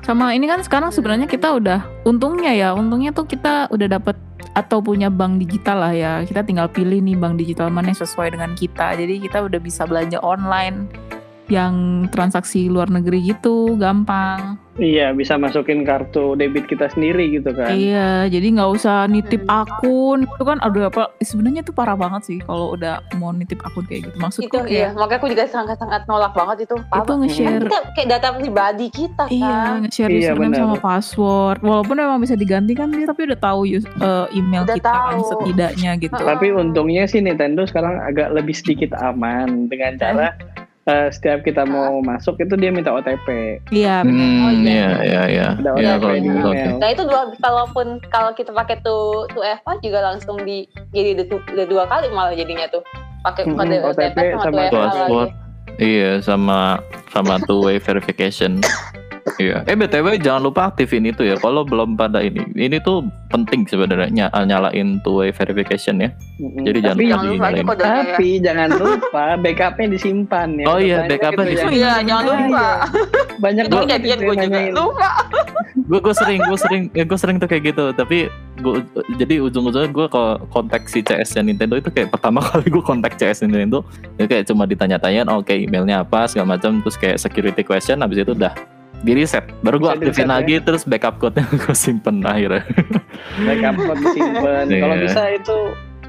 Sama ini kan sekarang sebenarnya kita udah untungnya ya, untungnya tuh kita udah dapet atau punya bank digital lah ya. Kita tinggal pilih nih bank digital mana yang sesuai dengan kita. Jadi kita udah bisa belanja online yang transaksi luar negeri gitu, gampang. Iya, bisa masukin kartu debit kita sendiri gitu kan. Iya, jadi nggak usah nitip Hmm. akun itu kan aduh apa sebenarnya tuh parah banget sih kalau udah mau nitip akun kayak gitu. Maksudku Itu iya, kayak makanya aku juga sangat-sangat nolak banget itu. itu Apa? Kan nge-share kita kayak data pribadi kita kan. Iya, nge-share Iya, username benar. sama password. Walaupun memang bisa diganti kan dia tapi udah tahu eh, email Udah kita kan tahu. setidaknya gitu. Tapi untungnya sih Nintendo sekarang agak lebih sedikit aman dengan cara eh, setiap kita mau masuk itu dia minta OTP. Iya, benar. Oh, hmm iya. iya iya iya Ada Iya, OTP kalau email. Nah itu dua kalaupun kalau kita pakai tuh tuh Eva juga langsung di jadi udah dua kali malah jadinya tuh pakai kode OTP OTP sama sama tuh iya sama sama two way verification iya eh btw jangan lupa aktifin itu ya kalau belum pada ini ini tuh penting sebenarnya ny- nyalain two way verification ya. Jadi jangan tapi, lupa Jangan lupa ya. tapi jangan lupa backupnya disimpan ya. Oh iya, backupnya ya. disimpan. Iya jangan lupa. Banyak Itu banget kejadian gue juga lupa. gue gue sering gue sering ya gue sering tuh kayak gitu tapi gue jadi ujung-ujungnya gue ke kontak si CS nya Nintendo itu kayak pertama kali gue kontak CS Nintendo itu kayak cuma ditanya-tanyain oke emailnya apa segala macam terus kayak security question habis itu udah di reset baru gue aktifin di-reset, lagi terus backup code-nya gue simpen akhirnya Backup code disimpan. Kalau Iya. bisa itu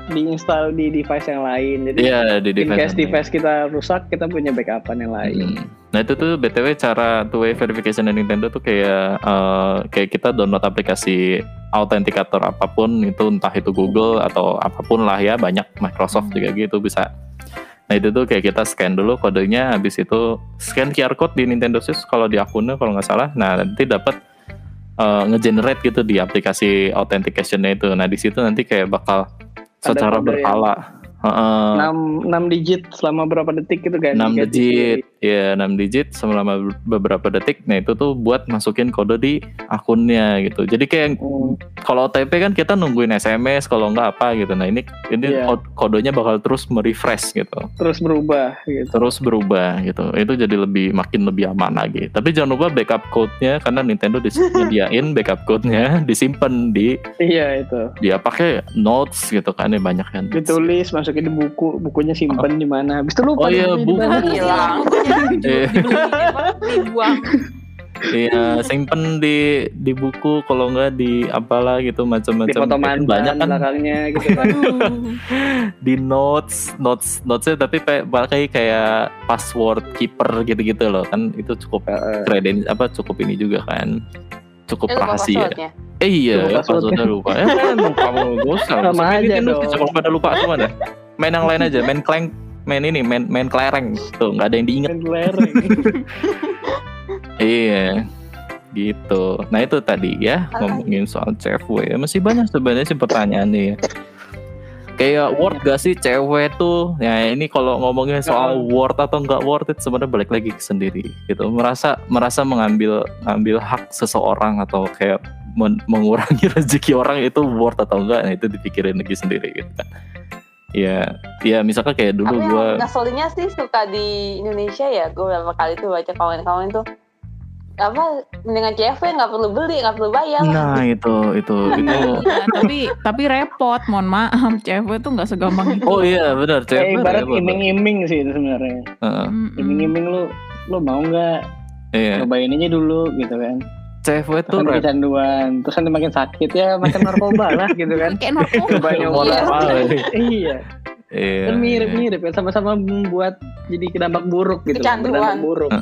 diinstal di device yang lain. Jadi iya di in device case ini. device kita rusak, kita punya backupan yang lain. Hmm. Nah itu tuh btw cara two way verification dari Nintendo tuh kayak eh, kayak kita download aplikasi autentikator apa pun itu entah itu Google atau apa pun lah ya banyak Microsoft juga gitu bisa. Nah itu tuh kayak kita scan dulu kodenya habis itu scan QR code di Nintendo Switch kalau di akunnya kalau nggak salah. Nah nanti dapat eh, nge-generate gitu di aplikasi authenticationnya itu. Nah di situ nanti kayak bakal Ada secara yang- berkala. Heeh. 6, 6 digit selama berapa detik gitu kan? 6 Ganti digit. Ya 6 digit selama beberapa detik. Nah itu tuh buat masukin kode di akunnya gitu. Jadi kayak Hmm. kalau OTP kan kita nungguin SMS kalau nggak apa gitu. Nah ini ini kod- kodenya bakal terus merefresh gitu. Terus berubah gitu. terus berubah gitu. Itu jadi lebih makin lebih aman lagi. Tapi jangan lupa backup code-nya karena Nintendo disediain backup code-nya disimpan di Iya itu. dia pakai notes gitu kan ini banyak kan. Ditulis, masukin di buku, bukunya simpen di mana. Habis itu lupa Oh iya, buku. hilang bukunya Iya. dibuang. Iya, simpen di di buku kalau nggak di apalah gitu macam-macam. foto Itu mantan banyak kan belakangnya gitu kan. Aduh. di notes, notes, notesnya tapi kayak pakai kayak password keeper gitu-gitu loh kan itu cukup kredit apa cukup ini juga kan cukup Eh, lupa rahasia. Eh iya, Lupa ya, passwordnya. lupa. Ya kan kamu usah. Sama aja dong. Kalau pada lupa semua dah. Main yang lain aja, main clank, main ini, main main kelereng. Tuh nggak ada yang diinget. Main lereng. Iya. Gitu. Nah itu tadi ya ngomongin soal cewek. Masih banyak sebenarnya sih pertanyaannya ya. Kayak worth gak sih cewek tuh? Ya ini kalau ngomongin soal worth atau nggak worth it sebenarnya balik lagi ke sendiri gitu. Merasa merasa mengambil ngambil hak seseorang atau kayak men- mengurangi rezeki orang itu worth atau enggak? Nah itu dipikirin lagi sendiri gitu kan. Ya, ya misalkan kayak dulu Tapi gua yang ngeselinnya sih suka di Indonesia ya. Gue beberapa kali tuh baca komen-komen tuh apa dengan CV nggak perlu beli nggak perlu bayar Nah itu itu itu Iya, tapi tapi repot, mohon maaf, cewek tuh nggak segampang itu. Oh iya benar Kayak cewek ibarat iming-iming sih itu sebenarnya. Heeh, Mm-mm. Iming-iming lu lu mau nggak Iya, cobain aja dulu gitu kan. Cewek tuh repot. kecanduan, terus nanti makin sakit ya makan narkoba lah gitu kan. Kayak narkoba. Coba nyoba. Iya. Iya, Iya. kan mirip-mirip ya sama-sama membuat jadi dampak buruk gitu. Kecanduan. Buruk.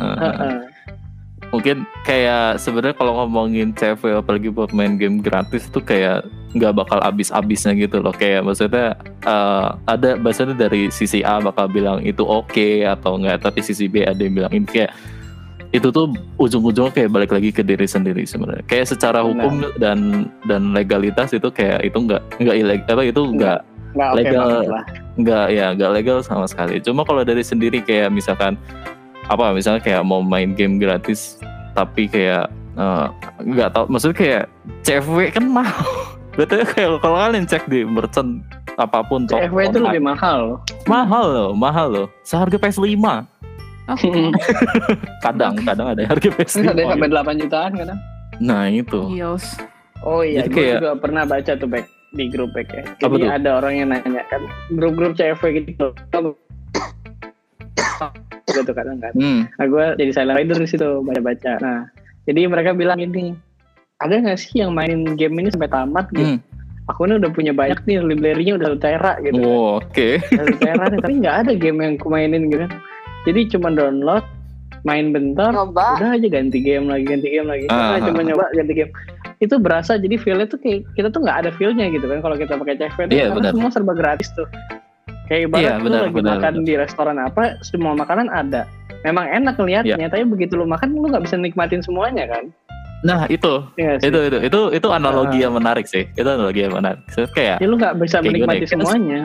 Mungkin kayak sebenarnya kalau ngomongin cewek apalagi buat main game gratis tuh kayak nggak bakal abis-abisnya gitu loh. Kayak maksudnya eh, ada bahasanya dari sisi A bakal bilang itu oke atau enggak, tapi sisi B ada yang bilang ini kayak itu tuh ujung-ujungnya kayak balik lagi ke diri sendiri sebenarnya. Kayak secara hukum dan dan legalitas itu kayak itu nggak nggak ilegal apa itu nggak Legal. nggak ya nggak legal sama sekali. Cuma kalau dari sendiri kayak misalkan apa misalnya kayak mau main game gratis tapi kayak eh, nggak tahu maksudnya kayak cewek kan mahal betul kayak kalau kalian cek di merchant apa pun CV itu online, lebih mahal. mahal loh mahal loh. Seharga PS5 Oh, kadang kadang ada harga PS5 Ada yang sampai 8 jutaan kadang. nah itu Yos. Oh iya, Jadi gue kayak- juga pernah baca tuh back di grup back ya. Apa Jadi tuh? ada orang yang nanya kan grup-grup CV gitu. gitu kadang kan. hmm. Nah gue jadi silent reader di situ baca-baca. Nah jadi mereka bilang ini ada nggak sih yang mainin game ini sampai tamat gitu? Hmm. Aku ini udah punya banyak nih library-nya udah satu tera gitu. Wow, oke Udah satu tera nih, tapi nggak ada game yang aku mainin gitu. Jadi cuma download, main bentar, nyoba. udah aja ganti game lagi ganti game lagi. Ah, Udah, cuma ah, nyoba ganti game. Itu berasa jadi feelnya tuh kayak kita tuh nggak ada feelnya gitu kan kalau kita pakai CV tuh Iya, karena benar. semua serba gratis tuh. Kayak ibarat Iya, lu benar, lagi benar, makan benar. di restoran apa semua makanan ada. Memang enak ngelihatnya Iya. tapi begitu lu makan lu nggak bisa nikmatin semuanya kan? Nah itu. Iya sih? itu itu itu itu analogi yang menarik sih. Itu analogi yang menarik. Soalnya kayak ya lu nggak bisa menikmati ya, kita- semuanya.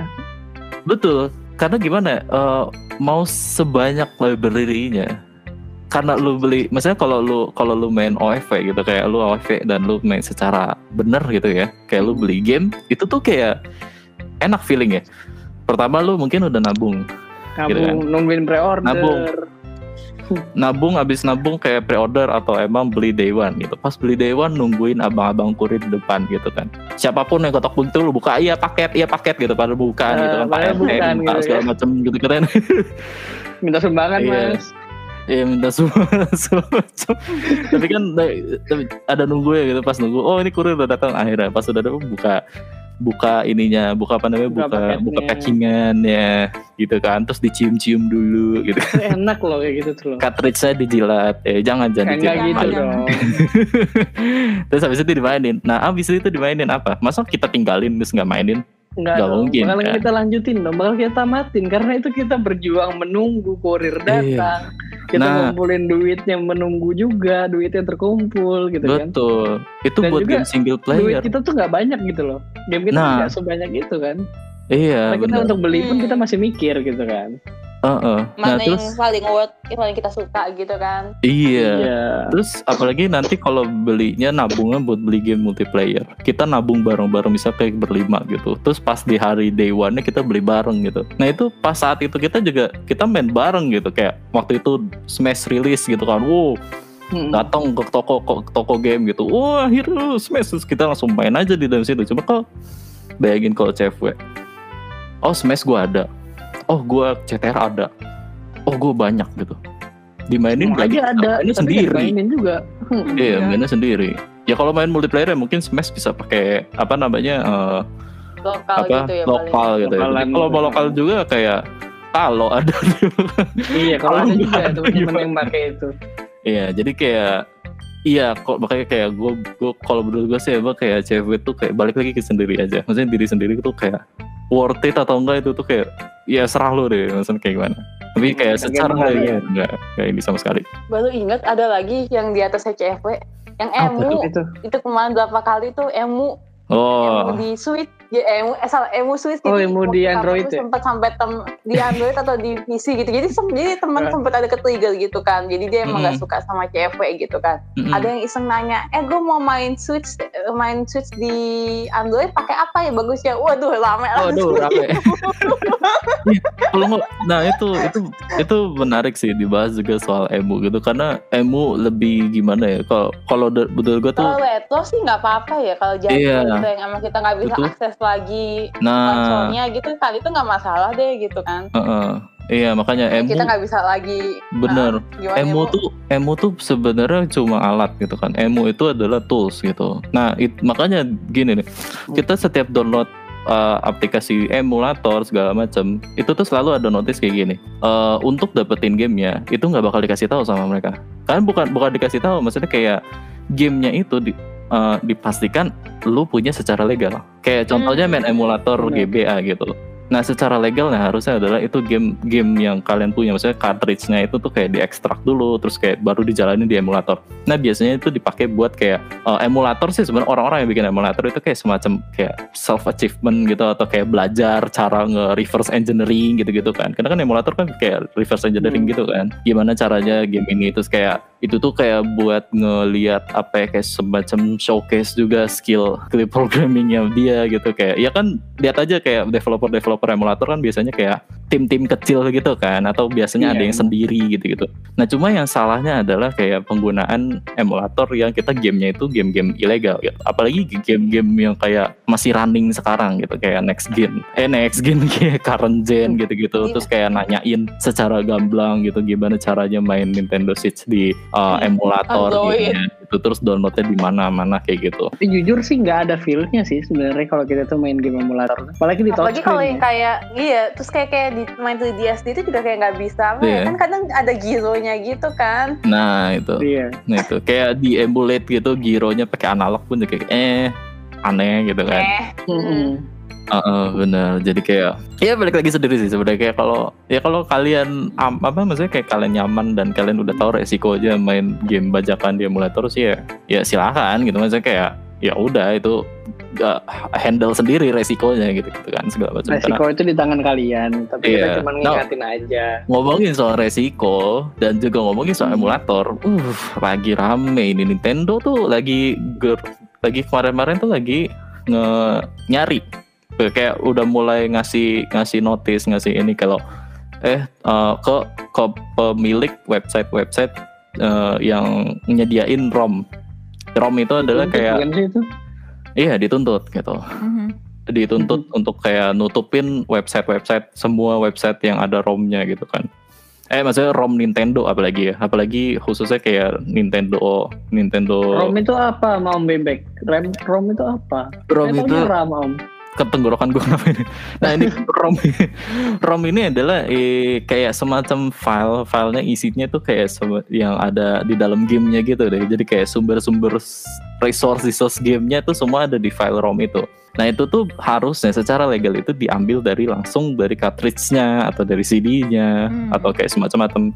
Betul, karena gimana? eh, mau sebanyak library-nya, karena lu beli, misalnya kalau lu kalau lu main OFV gitu kayak lu OFV dan lu main secara bener gitu ya, kayak lu beli game itu tuh kayak enak feeling ya. Pertama lu mungkin udah nabung, Gitu kan. nabung nungguin pre-order Nabung. Nabung abis nabung kayak pre-order atau emang beli day one gitu. Pas beli day one nungguin abang-abang kurir di depan gitu kan. Siapa pun yang kotak pintu lu buka iya paket iya paket gitu padahal bukan Eh, gitu kan. padahal Pak RT minta gitu segala ya. macam gitu kan. minta sumbangan Iya. mas Iya minta semua macam. Tapi kan tapi ada nunggu ya gitu pas nunggu. Oh ini kurir udah datang akhirnya pas udah datang buka buka ininya buka apa namanya Buka buka buka, packingannya gitu kan. Terus dicium-cium dulu gitu. Itu enak loh kayak gitu tuh loh. Cartridge-nya dijilat eh jangan jangan dijilat. gitu dong. Terus habis itu dimainin. Nah habis itu dimainin apa? Masa kita tinggalin terus nggak mainin Enggak Nggak dong, mungkin, bakal kan? kita lanjutin dong, bakal kita tamatin karena itu kita berjuang menunggu kurir datang, kita Nah. ngumpulin duitnya menunggu juga, duitnya terkumpul gitu kan. betul itu Dan buat game single Duit player kita tuh nggak banyak gitu loh, game kita Nah. nggak sebanyak itu kan. Iya Karena kita untuk beli pun Hmm. kita masih mikir gitu kan. Heeh. Nah, mana terus yang paling worth yang paling kita suka gitu kan iya. Iya. Terus apalagi nanti kalau belinya nabungnya buat beli game multiplayer. Kita nabung bareng-bareng bisa kayak berlima gitu. Terus pas di hari day one-nya kita beli bareng gitu. Nah itu pas saat itu kita juga kita main bareng gitu kayak waktu itu Smash rilis gitu kan. Wow, Hmm. datang ke toko ke toko game gitu. Wah, akhirnya Smash terus kita langsung main aja di dalam situ. Coba kau bayangin kalau cewek. Oh, Smash gua ada. Oh, gua CTR ada. Oh, gua banyak gitu. Dimainin Mau lagi aja ada, tapi sendiri. mainin juga. Hmm. Iya, Iya. mainnya sendiri. Ya kalau main multiplayer ya mungkin Smash bisa pakai apa namanya eh, lokal apa gitu ya lokal paling gitu ya. Kalau gitu. mau lokal juga kayak kalau ada Iya, kalau ada juga teman-teman yang pakai itu. Iya, jadi kayak iya kok makanya kayak gue gue kalau menurut gue sih emang kayak cewek tuh kayak balik lagi ke sendiri aja. Maksudnya diri sendiri tuh kayak worth it atau enggak itu tuh kayak ya serah lu deh maksudnya kayak gimana. Tapi kayak Hmm, secara bagaimana ya, enggak kayak ini sama sekali. baru ingat ada lagi yang di atas CFW yang Apa emu Itu. itu kemarin berapa kali tuh emu Oh, emu di Switch ya emu eh salah emu Switch Oh, jadi emu di Android ya? sempat sampai tem di Android atau di PC gitu jadi sem- jadi teman sempat ada ke trigger gitu kan jadi dia emang Mm. gak suka sama CFW gitu kan mm-mm. ada yang iseng nanya eh gue mau main Switch eh, main Switch di Android pakai apa ya bagus ya waduh lama Waduh, rame. Kalau nggak, nah itu itu itu menarik sih dibahas juga soal emu gitu karena emu lebih gimana ya kalau kalau betul gue tuh kalau retro sih nggak apa-apa ya kalau jadi Iya. retro yang emang kita nggak bisa Betul. akses lagi nah. konsolnya gitu kan itu nggak masalah deh gitu kan. Heeh. iya makanya emu kita nggak bisa lagi bener. gimana emu tuh emu tuh sebenarnya cuma alat gitu kan. Emu itu adalah tools gitu. Nah it- makanya gini nih kita setiap download uh, aplikasi emulator segala macam itu tuh selalu ada notice kayak gini. Eh, untuk dapetin gamenya itu nggak bakal dikasih tahu sama mereka. Kan bukan bukan dikasih tahu maksudnya kayak gamenya itu di, eh, dipastikan lu punya secara legal kayak contohnya main emulator Benar. GBA gitu Nah, secara legal nah harusnya adalah itu game game yang kalian punya, maksudnya cartridge-nya itu tuh kayak diekstrak dulu, terus kayak baru dijalanin di emulator. Nah, biasanya itu dipakai buat kayak eh, emulator sih sebenarnya orang-orang yang bikin emulator itu kayak semacam kayak self achievement gitu atau kayak belajar cara nge-reverse engineering gitu-gitu kan. Karena kan emulator kan kayak reverse engineering Hmm. gitu kan. Gimana caranya game ini terus kayak itu tuh kayak buat ngelihat apa ya kayak semacam showcase juga skill skill programmingnya dia gitu kayak ya kan lihat aja kayak developer developer emulator kan biasanya kayak tim-tim kecil gitu kan atau biasanya Iya. ada yang sendiri gitu-gitu. Nah cuma yang salahnya adalah kayak penggunaan emulator yang kita gamenya itu game-game ilegal gitu. Apalagi game-game yang kayak masih running sekarang gitu kayak next gen, eh next gen kayak current gen gitu-gitu. Iya. Terus kayak nanyain secara gamblang gitu gimana caranya main Nintendo Switch di uh, emulator gitu. Itu terus downloadnya di mana-mana kayak gitu. Tapi jujur sih nggak ada feel-nya sih sebenarnya kalau kita tuh main game emulator. Apalagi di apalagi kalau yang ya. kayak iya terus kayak kayak di main 3DS itu juga kayak nggak bisa ya Iya. kan kadang ada gironya gitu kan Nah itu. Iya. Nah itu kayak di emulate gitu gironya pakai analog pun kayak eh aneh gitu kan. eh Mm-mm. Heeh, bener. Jadi kayak ya balik lagi sendiri sih sebenarnya kayak kalau ya kalau kalian am- apa maksudnya kayak kalian nyaman dan kalian udah tahu resiko aja main game bajakan di emulator sih ya ya silakan gitu maksudnya kayak ya udah itu gak handle sendiri resikonya gitu gitu kan segala macam. Karena Resiko itu di tangan kalian, tapi kita Iya. cuma No. ngingatin aja. ngomongin soal resiko dan juga ngomongin soal emulator, uh lagi rame ini Nintendo tuh lagi ger, lagi kemarin-kemarin tuh lagi nge nyari kayak udah mulai ngasih ngasih notice ngasih ini kalau eh eh, ke ke pemilik website-website eh, yang nyediain ROM. ROM itu adalah kayak sih itu? iya dituntut gitu Mhm. dituntut untuk kayak nutupin website-website semua website yang ada ROM-nya gitu kan. Eh maksudnya ROM Nintendo apalagi ya, apalagi khususnya kayak Nintendo Nintendo ROM itu apa, mau bebek? RAM, ROM itu apa? ROM itu RAM, Om. Ketenggorokan gue kenapa ini. Nah ini ROM ROM ini adalah eh, kayak semacam file filenya isinya tuh kayak yang ada di dalam gamenya gitu deh. Jadi kayak sumber-sumber resource resource gamenya tuh semua ada di file ROM itu. Nah itu tuh harusnya secara legal itu diambil dari langsung dari cartridge-nya atau dari CD-nya Hmm. atau kayak semacam-macam.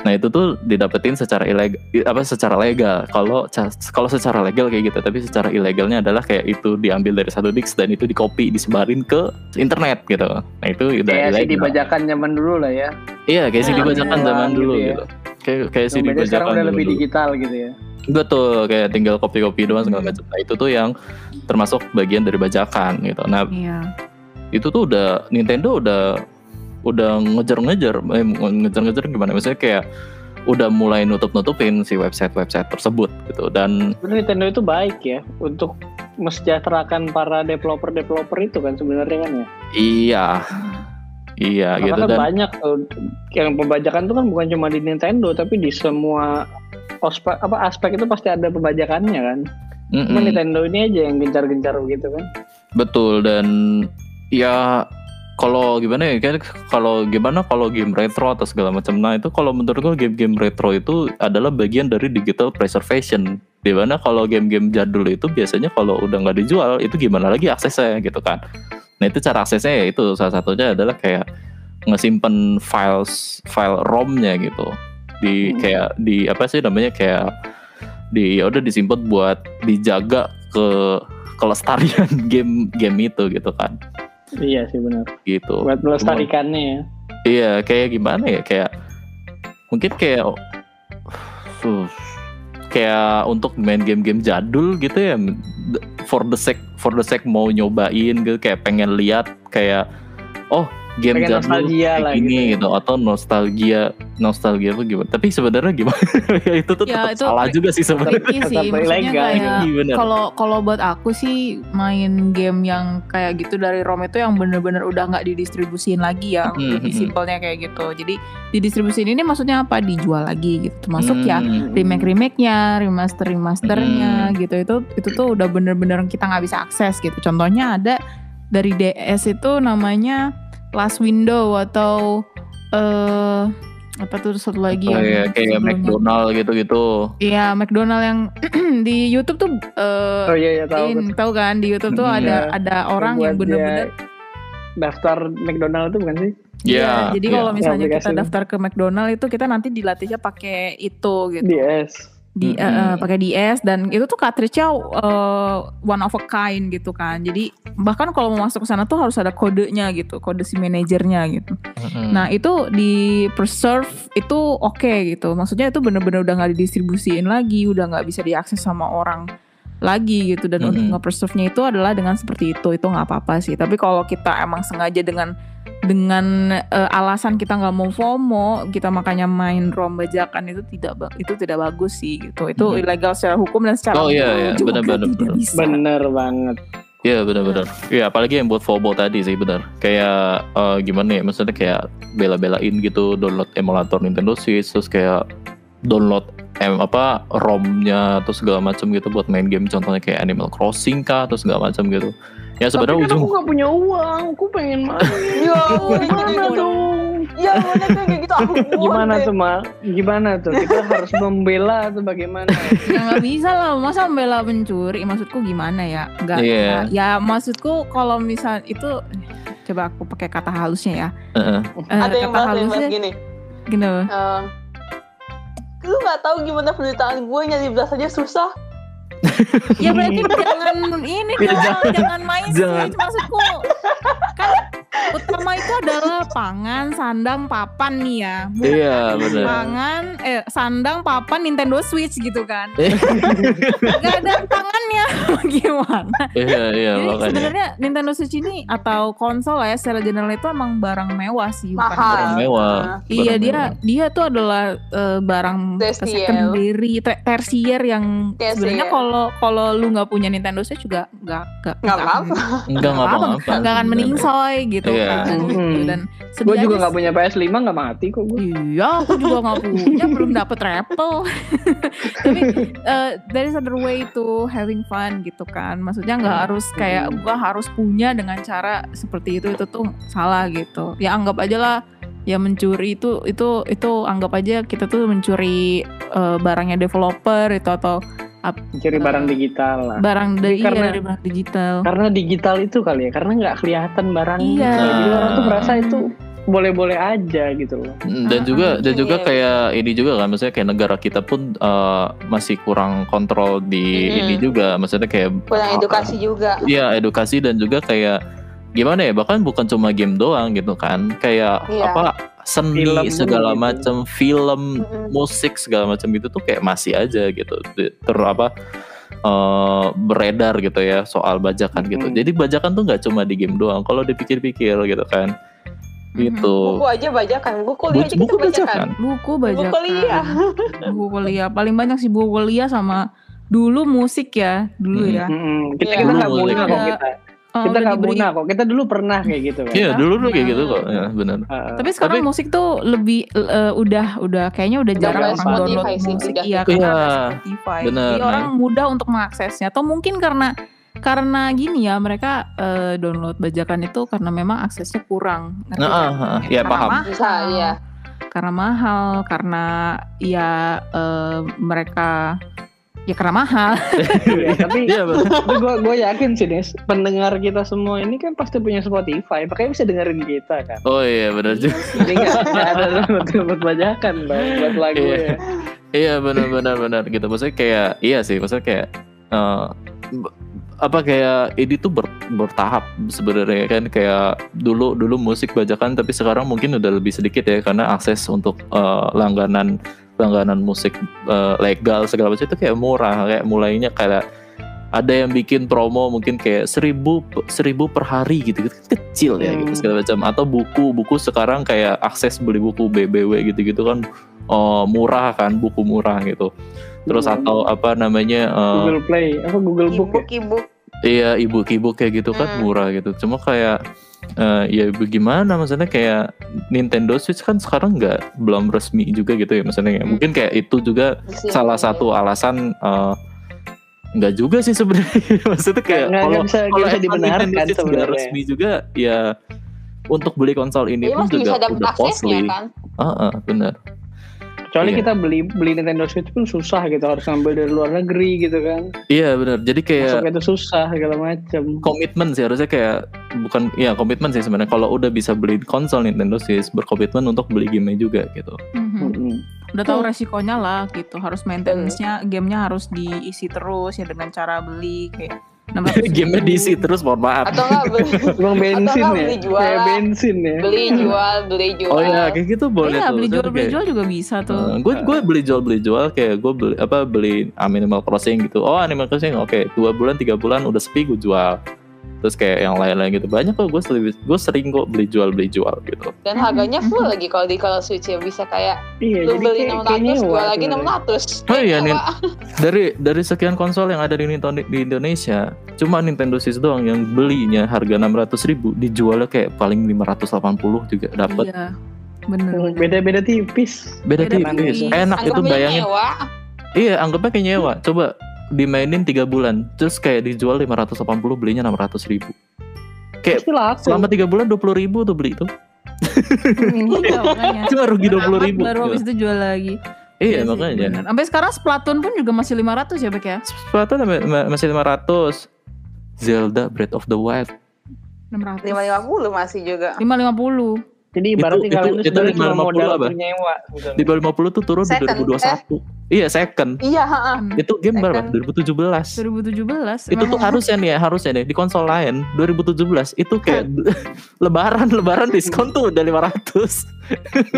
Nah itu tuh didapetin secara ilegal, apa secara legal. Kalau kalau secara legal kayak gitu, tapi secara ilegalnya adalah kayak itu diambil dari satu disc dan itu di copy disebarin ke internet gitu. Nah itu udah Kayak ilegal. dibajakan zaman dulu lah ya. Iya kayak CD Nah, bajakan iya, zaman gitu dulu ya. gitu. Kayak kayak CD Dompetnya sekarang bajakan udah lebih digital gitu ya. Betul, kayak tinggal kopi-kopi doang segala Hmm. macam. Nah, itu tuh yang termasuk bagian dari bajakan gitu. Nah, Iya. itu tuh udah Nintendo udah udah ngejar-ngejar eh, ngejar-ngejar gimana? Maksudnya kayak udah mulai nutup-nutupin si website-website tersebut gitu. Dan Sebenarnya Nintendo itu baik ya untuk mesejahterakan para developer-developer itu kan sebenarnya kan ya. iya. Iya Karena gitu kan dan banyak tuh, yang pembajakan itu kan bukan cuma di Nintendo tapi di semua ospek apa aspek itu pasti ada pembajakannya kan. Cuma Mm-mm. Nintendo ini aja yang gencar-gencar begitu kan. Betul dan ya kalau gimana ya kan kalau gimana kalau game retro atau segala macam nah itu kalau menurut gue game-game retro itu adalah bagian dari digital preservation di mana kalau game-game jadul itu biasanya kalau udah nggak dijual itu gimana lagi aksesnya gitu kan nah itu cara aksesnya ya itu salah satunya adalah kayak ngesimpen files file ROM-nya gitu di Hmm. kayak di apa sih namanya kayak di ya udah disimpan buat dijaga ke kelestarian game game itu gitu kan Iya sih benar. gitu Buat melestarikannya ya. iya kayak gimana ya kayak mungkin kayak uh, kayak untuk main game-game jadul gitu ya for the sake for the sake mau nyobain gitu kayak pengen lihat kayak oh game Pengen jadul nostalgia kayak lah gini gitu. gitu atau nostalgia nostalgia apa gimana tapi sebenarnya gimana ya itu tuh Ya, tetap itu- salah juga sih sebenarnya sih, maksudnya kayak Iya, kalau kalau buat aku sih main game yang kayak gitu dari ROM itu yang bener-bener udah nggak didistribusin lagi ya, Hmm, lebih hmm, simpelnya kayak gitu. Jadi didistribusin ini maksudnya apa? Dijual lagi gitu, termasuk ya Hmm. remake remake-nya, remaster remasternya gitu itu itu tuh udah bener-bener kita nggak bisa akses gitu. Contohnya ada dari DS itu namanya Last Window atau eh apa tuh satu lagi Oh, yang iya, kayak sebelumnya. McDonald gitu-gitu Iya McDonald yang di YouTube tuh eh, Oh iya iya tahu. in- tahu kan di YouTube tuh Hmm, ada iya. ada orang yang Buat dia bener-bener daftar McDonald itu bukan sih? Iya, jadi iya. kalau misalnya Aplikasi kita daftar ke McDonald itu kita nanti dilatihnya pakai itu gitu DS. Di eh, Mm-mm. eh, pakai DS dan itu tuh cartridge-nya eh, one of a kind gitu kan jadi bahkan kalau mau masuk ke sana tuh harus ada kodenya gitu kode si manajernya gitu Mm-mm. Nah itu di preserve itu oke gitu. Maksudnya itu bener-bener udah nggak didistribusiin lagi, udah nggak bisa diakses sama orang lagi gitu. Dan untuk Mhm. nge-preserve-nya itu adalah dengan seperti itu, itu nggak apa-apa sih. Tapi kalau kita emang sengaja dengan dengan eh, alasan kita nggak mau FOMO, kita makanya main ROM bajakan itu tidak itu tidak bagus sih gitu. Itu Mhm. ilegal secara hukum dan secara Oh, iya, iya. tidak benar. bisa. Bener banget. Iya benar-benar. Iya apalagi yang buat FOBO tadi sih benar. Kayak eh, gimana ya maksudnya kayak bela-belain gitu download emulator Nintendo Switch terus kayak download em apa ROM-nya atau segala macam gitu buat main game contohnya kayak Animal Crossing kah atau segala macam gitu. Ya Tapi sebenarnya kan aku ujung gak punya uang, aku pengen main. Ya, Gimana dong? ya mana kayak gitu aku Gimana tuh Ma? Gimana tuh? Kita harus membela atau bagaimana? Ya nggak bisa lah, masa membela pencuri? Maksudku gimana ya? Iya. nggak- ya maksudku kalau misal itu coba aku pakai kata halusnya ya. Heeh. Eh, Ada yang kata bahas yang bahas halusnya gini. gini ehm, lu nggak tahu gimana penderitaan gue nyari beras aja susah. Ya berarti jangan ini Ya, dong, jangan. jangan main Jangan. Switch maksudku. Kan utama itu adalah pangan, sandang, papan nih ya. Bukan Iya benar. Pangan, eh sandang, papan, Nintendo Switch gitu kan. Eh. Gak ada tangannya, gimana? Iya iya Jadi makanya. sebenarnya Nintendo Switch ini atau konsol lah ya secara general itu emang barang mewah sih, bukan Mahal. Barang mewah. Iya Barang dia mewah. dia tuh adalah eh, barang secondary, ter- tersier yang Tersier. sebenarnya kalau kalau lu nggak punya Nintendo Switch juga nggak nggak Nggak apa-apa. Enggak nggak nggak akan meningsoy gitu Iya. kan. Hmm. Gitu. Dan gue juga aja gak punya PS5 gak mati kok gue. Iya, aku juga nggak punya, belum dapet Apple. Tapi eh, there is other way to having fun gitu kan. Maksudnya nggak Hmm. harus kayak gua harus punya dengan cara seperti itu itu tuh salah gitu. Ya anggap aja lah ya mencuri itu itu itu anggap aja kita tuh mencuri eh, barangnya developer itu atau ap- Cari Eh, barang digital lah. barang dari iya, Karena- dari barang digital. Karena digital itu kali ya, karena nggak kelihatan barangnya. Iya. Jadi orang tuh merasa itu boleh-boleh aja gitu loh. Mm, dan Ah, juga ah, dan juga iya. kayak ini juga kan maksudnya kayak negara kita pun eh, masih kurang kontrol di Mm-mm. ini juga maksudnya kayak kurang edukasi juga Iya edukasi dan juga kayak gimana ya bahkan bukan cuma game doang gitu kan kayak Iya. apa seni Film segala gitu. macam film Mm-mm. musik segala macam itu tuh kayak masih aja gitu ter apa eh, beredar gitu ya soal bajakan gitu Mm-mm. jadi bajakan tuh nggak cuma di game doang kalau dipikir-pikir gitu kan gitu buku aja bajakan buku kuliah aja buku kita bajakan bajakan Buku buku bajakan. kuliah buku kuliah paling banyak sih buku kuliah sama dulu musik ya dulu Hmm. ya Mm-mm. Kita Iya. kita nggak mulai. kok kita. Oh, Kita nggak diberi- kok. Kita dulu pernah kayak gitu kan. Iya dulu dulu kayak gitu kok ya benar Heeh. tapi sekarang Tapi- musik tuh lebih eh, udah udah kayaknya udah jarang orang Spotify download sih, musik udah. iya karena Iya, ada Spotify benar, jadi orang mudah untuk mengaksesnya atau mungkin karena karena gini ya mereka eh, download bajakan itu karena memang aksesnya kurang Nah, ah, ah, ya, Karena paham. mahal. bisa iya karena mahal karena ya eh, mereka ya karena mahal Iya, tapi iya gue gue yakin sih Des, pendengar kita semua ini kan pasti punya Spotify, makanya bisa dengerin kita kan. oh iya benar juga Jadi nggak ada buat bajakan buat lagu Iya. ya. Iya benar-benar benar gitu. Maksudnya kayak iya sih, maksudnya kayak eh, b- apa kayak ini tuh ber- bertahap sebenarnya kan kayak dulu dulu musik bajakan tapi sekarang mungkin udah lebih sedikit ya karena akses untuk eh, langganan langganan musik eh, legal segala macam itu kayak murah kayak mulainya kayak ada yang bikin promo mungkin kayak seribu seribu per hari gitu, gitu kecil ya gitu Hmm. segala macam atau buku buku sekarang kayak akses beli buku BBW gitu gitu kan oh, murah kan buku murah gitu terus Hmm. atau apa namanya eh, Google Play, apa Google Book ya? ebook ebook iya ibu ibu kayak gitu kan Hmm. murah gitu cuma kayak eh, ya bagaimana maksudnya kayak Nintendo Switch kan sekarang nggak belum resmi juga gitu ya maksudnya ya. Hmm. mungkin kayak itu juga sini. salah satu alasan eh, nggak juga sih sebenarnya maksudnya kayak Nggak- nggak kalau kalau dibenarkan sebenarnya. resmi juga ya untuk beli konsol ini Jadi pun juga udah costly kan Heeh, benar Kecuali Iya. kita beli beli Nintendo Switch pun susah gitu, harus ngambil dari luar negeri gitu kan. iya benar jadi kayak Masuknya itu susah segala macam. komitmen sih harusnya kayak bukan ya komitmen sih sebenarnya kalau udah bisa beli konsol Nintendo Switch berkomitmen untuk beli game juga gitu Mhm. Mm-mm. udah tahu resikonya lah gitu harus maintenance-nya gamenya harus diisi terus ya dengan cara beli kayak 600 gamenya ribu. diisi terus mohon maaf. Atau enggak beli Uang bensin ya, beli jualan. kayak bensin ya. beli jual beli jual. oh ya kayak gitu boleh iya tuh. beli jual beli jual juga bisa tuh. Gue gue beli jual beli jual kayak gue beli apa beli Animal Crossing gitu. Oh Animal Crossing oke. Dua bulan tiga bulan udah sepi gue jual terus kayak yang lain-lain gitu banyak kok gue sering gue sering kok beli jual beli jual gitu dan harganya full lagi kalau di kalau Switch ya bisa kayak Iya, lu beli kayak, 600 kayak nyewa jual lagi sebenarnya. 600 Oh iya, Nin. nyewa. dari dari sekian konsol yang ada di Nintendo di Indonesia cuma Nintendo Switch doang yang belinya harga 600 ribu dijualnya kayak paling 580 juga dapat iya bener Hmm, bener. Beda-beda tipis. beda Beda tipis tipis. enak itu Anggapnya bayangin nyewa iya anggapnya kayak nyewa coba dimainin tiga bulan terus kayak dijual 580 belinya 600 ribu. Kayak selama tiga bulan 20 ribu tuh beli itu Iya, makanya. cuma rugi 20 ribu. baru habis itu jual lagi. Iya sih, makanya. bener. sampai sekarang Splatoon pun juga masih 500 ya Bek ya? Sepatu masih 500 Zelda Breath of the Wild. 600 550 masih juga. 550 Jadi ibaratnya Itu- kalian itu- itu sebenarnya cuma 550 modal nyewa. Gitu. di bawah 50 tuh turun Second, di 2021 iya second iya ha-ha. itu game berapa Second. 2017 2017 itu tuh harusnya nih ya harusnya nih di konsol lain 2017 itu kayak lebaran lebaran diskon tuh udah 500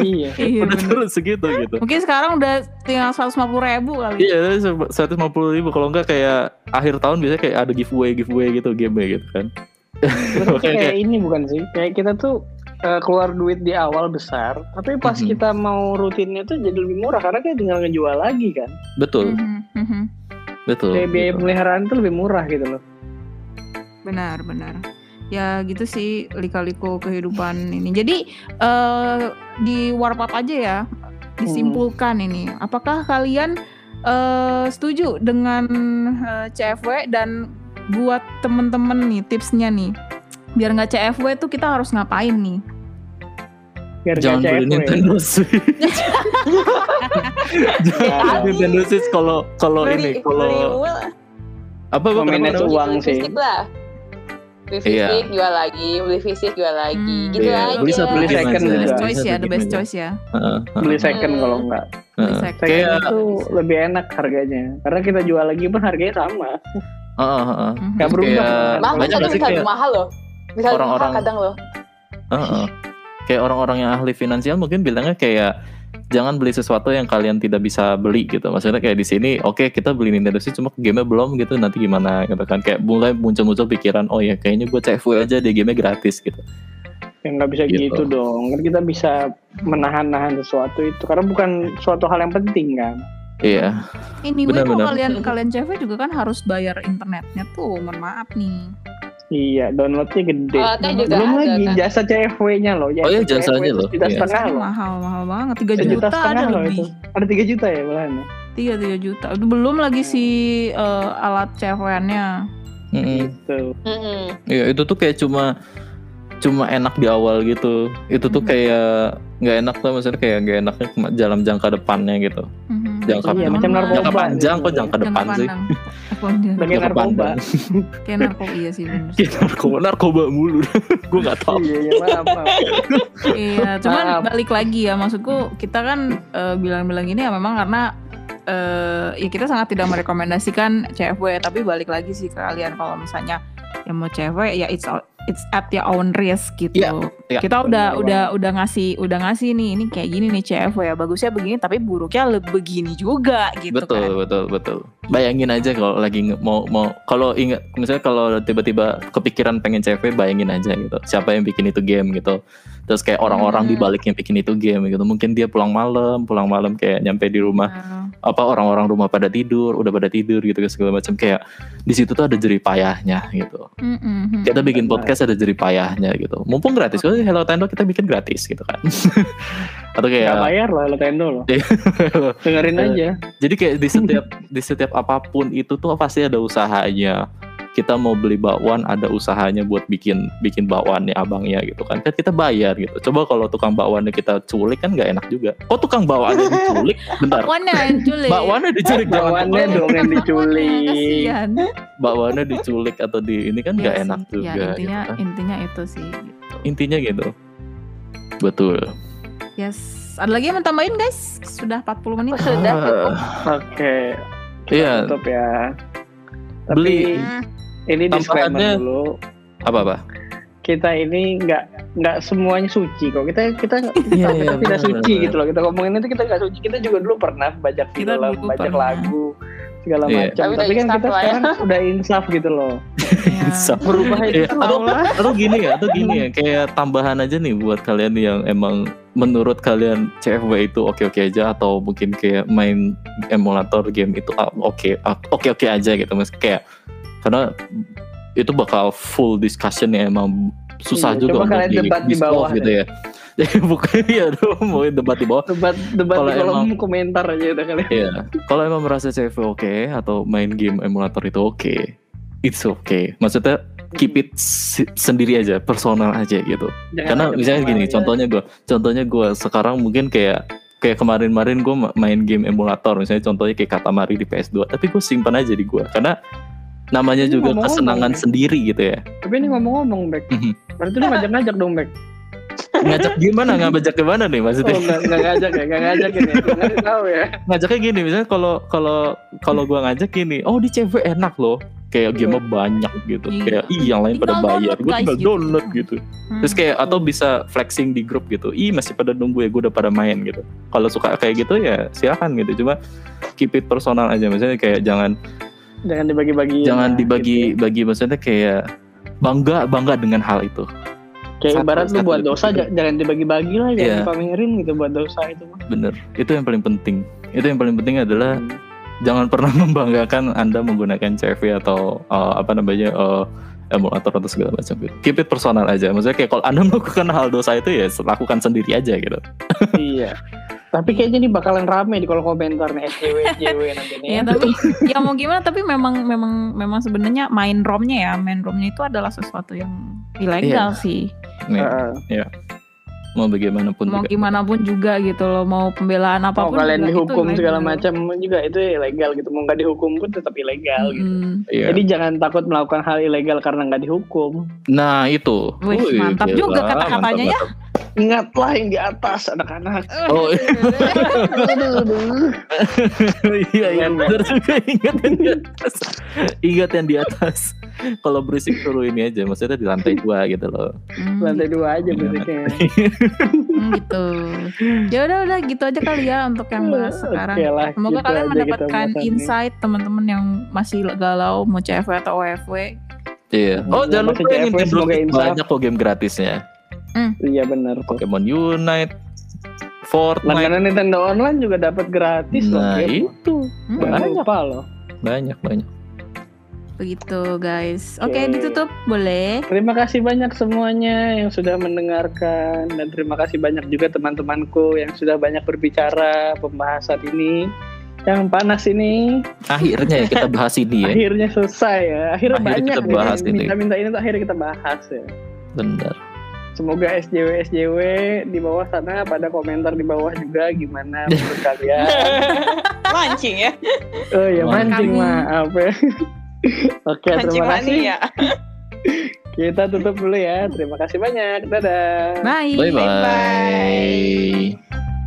iya. iya udah bener. turun segitu gitu mungkin sekarang udah tinggal 150 ribu kali iya 150 ribu kalau enggak kayak akhir tahun biasanya kayak ada giveaway giveaway gitu game gitu kan Makanya kayak ini bukan sih? Kayak kita tuh eh, keluar duit di awal besar, tapi pas Mhm. kita mau rutinnya tuh jadi lebih murah karena kita tinggal ngejual lagi kan. betul Mhm, mhm. betul Kayak biaya gitu. pemeliharaan tuh lebih murah gitu loh. benar benar ya gitu sih lika-liku kehidupan ini jadi eh di warp up aja ya disimpulkan ini apakah kalian eh setuju dengan eh, CFW dan buat temen-temen nih tipsnya nih biar nggak CFW tuh kita harus ngapain nih Biar Jangan gak beli cewek. Nintendo Switch. Jangan beli Nintendo Switch kalau kalau ini kalau apa apa kenapa? uang beli sih. lah. Beli Iya. fisik jual lagi, beli fisik jual lagi, Hmm. gitu Iya, aja. beli satu Beli second aja. juga. best choice satu ya the best choice ya Beli second kalau enggak. beli heeh. second itu lebih enak harganya. Karena kita jual lagi pun harganya sama. heeh, heeh. Mhm. Gak berubah. Kayak- kan. Mahal bisa lebih kayak mahal loh. Mahal orang-orang- kadang loh. Heeh. Kayak orang-orang yang ahli finansial mungkin bilangnya kayak jangan beli sesuatu yang kalian tidak bisa beli gitu. Maksudnya kayak di sini oke kita beli Nintendo Switch cuma game belum gitu nanti gimana gitu kan. Kayak mulai muncul-muncul pikiran oh ya kayaknya gue CFW aja deh game gratis gitu. Ya nggak bisa Gitu. gitu. dong. Kan kita bisa menahan-nahan sesuatu itu. Karena bukan suatu hal yang penting kan. Iya. Anyway, Benar, kalau benar. kalian kalian cewek juga kan harus bayar internetnya tuh, mohon maaf nih. Iya, downloadnya gede. Alatnya juga Belum ada, lagi kan? jasa CFW-nya loh. Oh iya, jasanya loh. Juta Iya. setengah loh. mahal mahal banget, 3 Sejuta juta ada setengah loh lebih. itu. Ada 3 juta ya malahan ya? Tiga tiga juta. Itu belum lagi si eh, alat ceweknya. Mm-mm. Gitu. Mm-mm. Iya itu tuh kayak cuma cuma enak di awal gitu. Itu tuh kayak nggak enak tuh maksudnya kayak nggak enaknya cuma dalam jangka depannya gitu. Mhm. Jangka Iya, macam narkoba. Jangka panjang kok jangka Jangka depan sih. Jangka narkoba. Kayak narkoba iya sih bener. Kayak narkoba narkoba mulu. Gue nggak tahu. Iya, iya, maaf, iya, cuman Maaf. balik lagi ya maksudku kita kan eh, bilang-bilang gini ya memang karena eh ya kita sangat tidak merekomendasikan CFW tapi balik lagi sih ke kalian kalau misalnya yang mau cewek ya it's all- it's at your own risk gitu. Iya, iya. kita udah Benar udah udah ngasih udah ngasih nih ini kayak gini nih CFW ya bagusnya begini tapi buruknya le- begini juga gitu betul kan. betul betul. Bayangin aja kalau lagi mau mau kalau ingat misalnya kalau tiba-tiba kepikiran pengen CV bayangin aja gitu. Siapa yang bikin itu game gitu. Terus kayak orang-orang di Hmm. balik yang bikin itu game gitu. Mungkin dia pulang malam, pulang malam kayak nyampe di rumah Nah, apa orang-orang rumah pada tidur, udah pada tidur gitu segala macam kayak di situ tuh ada jerih payahnya gitu. mm, mm, mm. Kita bikin Benar. podcast ada jerih payahnya gitu. Mumpung gratis, oh, Hello Tendo kita bikin gratis gitu kan. Atau Gak kayak bayar loh Nintendo loh. Iya. Dengerin Eh, aja. jadi kayak di setiap di setiap apa pun itu tuh pasti ada usahanya. Kita mau beli bakwan ada usahanya buat bikin bikin bakwannya abangnya gitu kan. Kan kita bayar gitu. Coba kalau tukang bakwannya kita culik kan nggak enak juga. Kok tukang bakwannya diculik? Bentar. Bakwannya yang culik. Bakwannya diculik jangan Bawaannya dong yang diculik. Kasihan. bakwannya diculik atau di ini kan nggak Iya enak sih. juga. Ya, intinya gitu kan. intinya itu sih. Gitu. Intinya gitu. Betul. Yes. Ada lagi yang mau tambahin guys? Sudah 40 menit. Sudah cukup. Ah, Oke. Iya. Tutup ya. Tapi Beli. Ini disclaimer dulu. apa apa? Kita ini nggak nggak semuanya suci kok. Kita kita kita, Iya, kita iya, tidak benar, suci benar. gitu loh. Kita ngomongin itu kita nggak suci. Kita juga dulu pernah baca Kita film, dulu baca pernah. lagu segala Iya. macam. Tapi Tapi kan kita ya. sekarang udah insaf gitu loh. Ya. Insaf. Berubah itu Iya, atau, atau gini ya, atau gini ya, kayak tambahan aja nih buat kalian yang emang menurut kalian CFW itu oke-oke aja atau mungkin kayak main emulator game itu ah, oke ah, oke-oke aja gitu mas kayak karena itu bakal full discussion ya emang susah Iya, juga coba untuk kalian di, debat di bawah gitu ya. Jadi bukan ya dong mau debat di bawah. Debat debat Kalau di kolom emang- komentar aja udah kalian. Iya, kalau emang merasa CFW oke atau main game emulator itu oke, it's okay. Maksudnya keep it sendiri aja, personal aja gitu. Jangan Karena misalnya gini, pemain. contohnya gue, contohnya gue sekarang mungkin kayak kayak kemarin-kemarin gue main game emulator, misalnya contohnya kayak Katamari di PS2, tapi gue simpan aja di gue karena namanya Ini juga ngomong-ngomong kesenangan ya. sendiri gitu ya. Tapi ini ngomong-ngomong, Bek. Mhm. Berarti lu ngajak-ngajak dong, Bek. Ngajak gimana? Ngajak gimana nih Oh, maksudnya? enggak, enggak ngajak ya, enggak ngajak ini. Enggak tahu ya. Ngajaknya gini, misalnya kalau kalau kalau gue ngajak gini, oh di CV enak loh, kayak game banyak gitu, Iya. kayak ih yang lain pada bayar, gue tinggal gitu. download gitu. Hmm. Terus kayak atau bisa flexing di grup gitu. Ih masih pada nunggu ya gue udah pada main gitu. Kalau suka kayak gitu ya silakan gitu. Cuma keep it personal aja. Maksudnya kayak jangan Jangan dibagi-bagi. jangan Nah, dibagi gitu. bagi maksudnya kayak bangga bangga dengan hal itu. Kayak Satu- ibarat lu satu buat itu. dosa j- jangan dibagi-bagi lah, jangan Iya. dipamerin gitu buat dosa itu mah. Bener. Itu yang paling penting. Itu yang paling penting adalah Hmm. jangan pernah membanggakan Anda menggunakan CV atau uh, apa namanya uh, emulator atau segala macam gitu. Keep it personal aja. Maksudnya kayak kalau Anda melakukan hal dosa itu ya lakukan sendiri aja gitu. iya. Tapi kayaknya ini bakalan rame di kolom komentar nih SJW SJW nanti nih. Ya tapi ya mau gimana tapi memang memang memang sebenarnya main romnya ya main romnya itu adalah sesuatu yang ilegal sih. Nih. Heeh. mau bagaimanapun mau juga. gimana pun juga gitu loh mau pembelaan Mau apa pun kalian juga itu dihukum segala macam juga itu ilegal gitu. Mau nggak dihukum pun tetap ilegal gitu. Mm-mm. Iya. Jadi jangan takut melakukan hal ilegal karena nggak dihukum. Nah itu. Wih, Wih, mantap gila, juga kata-katanya ya. mantap, mantap. Ingatlah yang di atas anak-anak. Oh iya iya Keren, benar juga ingat yang di atas. Ingat yang di atas. Kalau berisik suruh ini aja, maksudnya di lantai dua gitu loh. Hmm, Lantai gitu. dua aja musiknya. Hmm, gitu. Ya udah udah gitu aja kali ya untuk yang bahas sekarang. Oke lah, Semoga gitu kalian mendapatkan insight teman-teman yang masih galau mau CFW atau OFW. Iya. Oh Yang jangan lupa yang semoga banyak kok game gratisnya. Iya benar kok. Pokemon Unite, Fortnite, Langganan Nintendo Online juga dapat gratis loh. Nah itu Hmm, Banyak. lupa loh. banyak banyak. begitu guys. Oke, Oke. ditutup boleh. Terima kasih banyak semuanya yang sudah mendengarkan dan terima kasih banyak juga teman-temanku yang sudah banyak berbicara pembahasan ini yang panas ini Akhirnya ya kita bahas ini ya. akhirnya selesai ya akhirnya Akhirnya banyak kita bahas ya. ini. minta-minta ini tuh akhirnya kita bahas ya Bener. Semoga SJW SJW di bawah sana pada komentar di bawah juga gimana menurut kalian Mancing ya. oh ya mancing maaf ya oke Mancing terima kasih mania. kita tutup dulu ya terima kasih banyak dadah Bye. Bye bye. Bye-bye.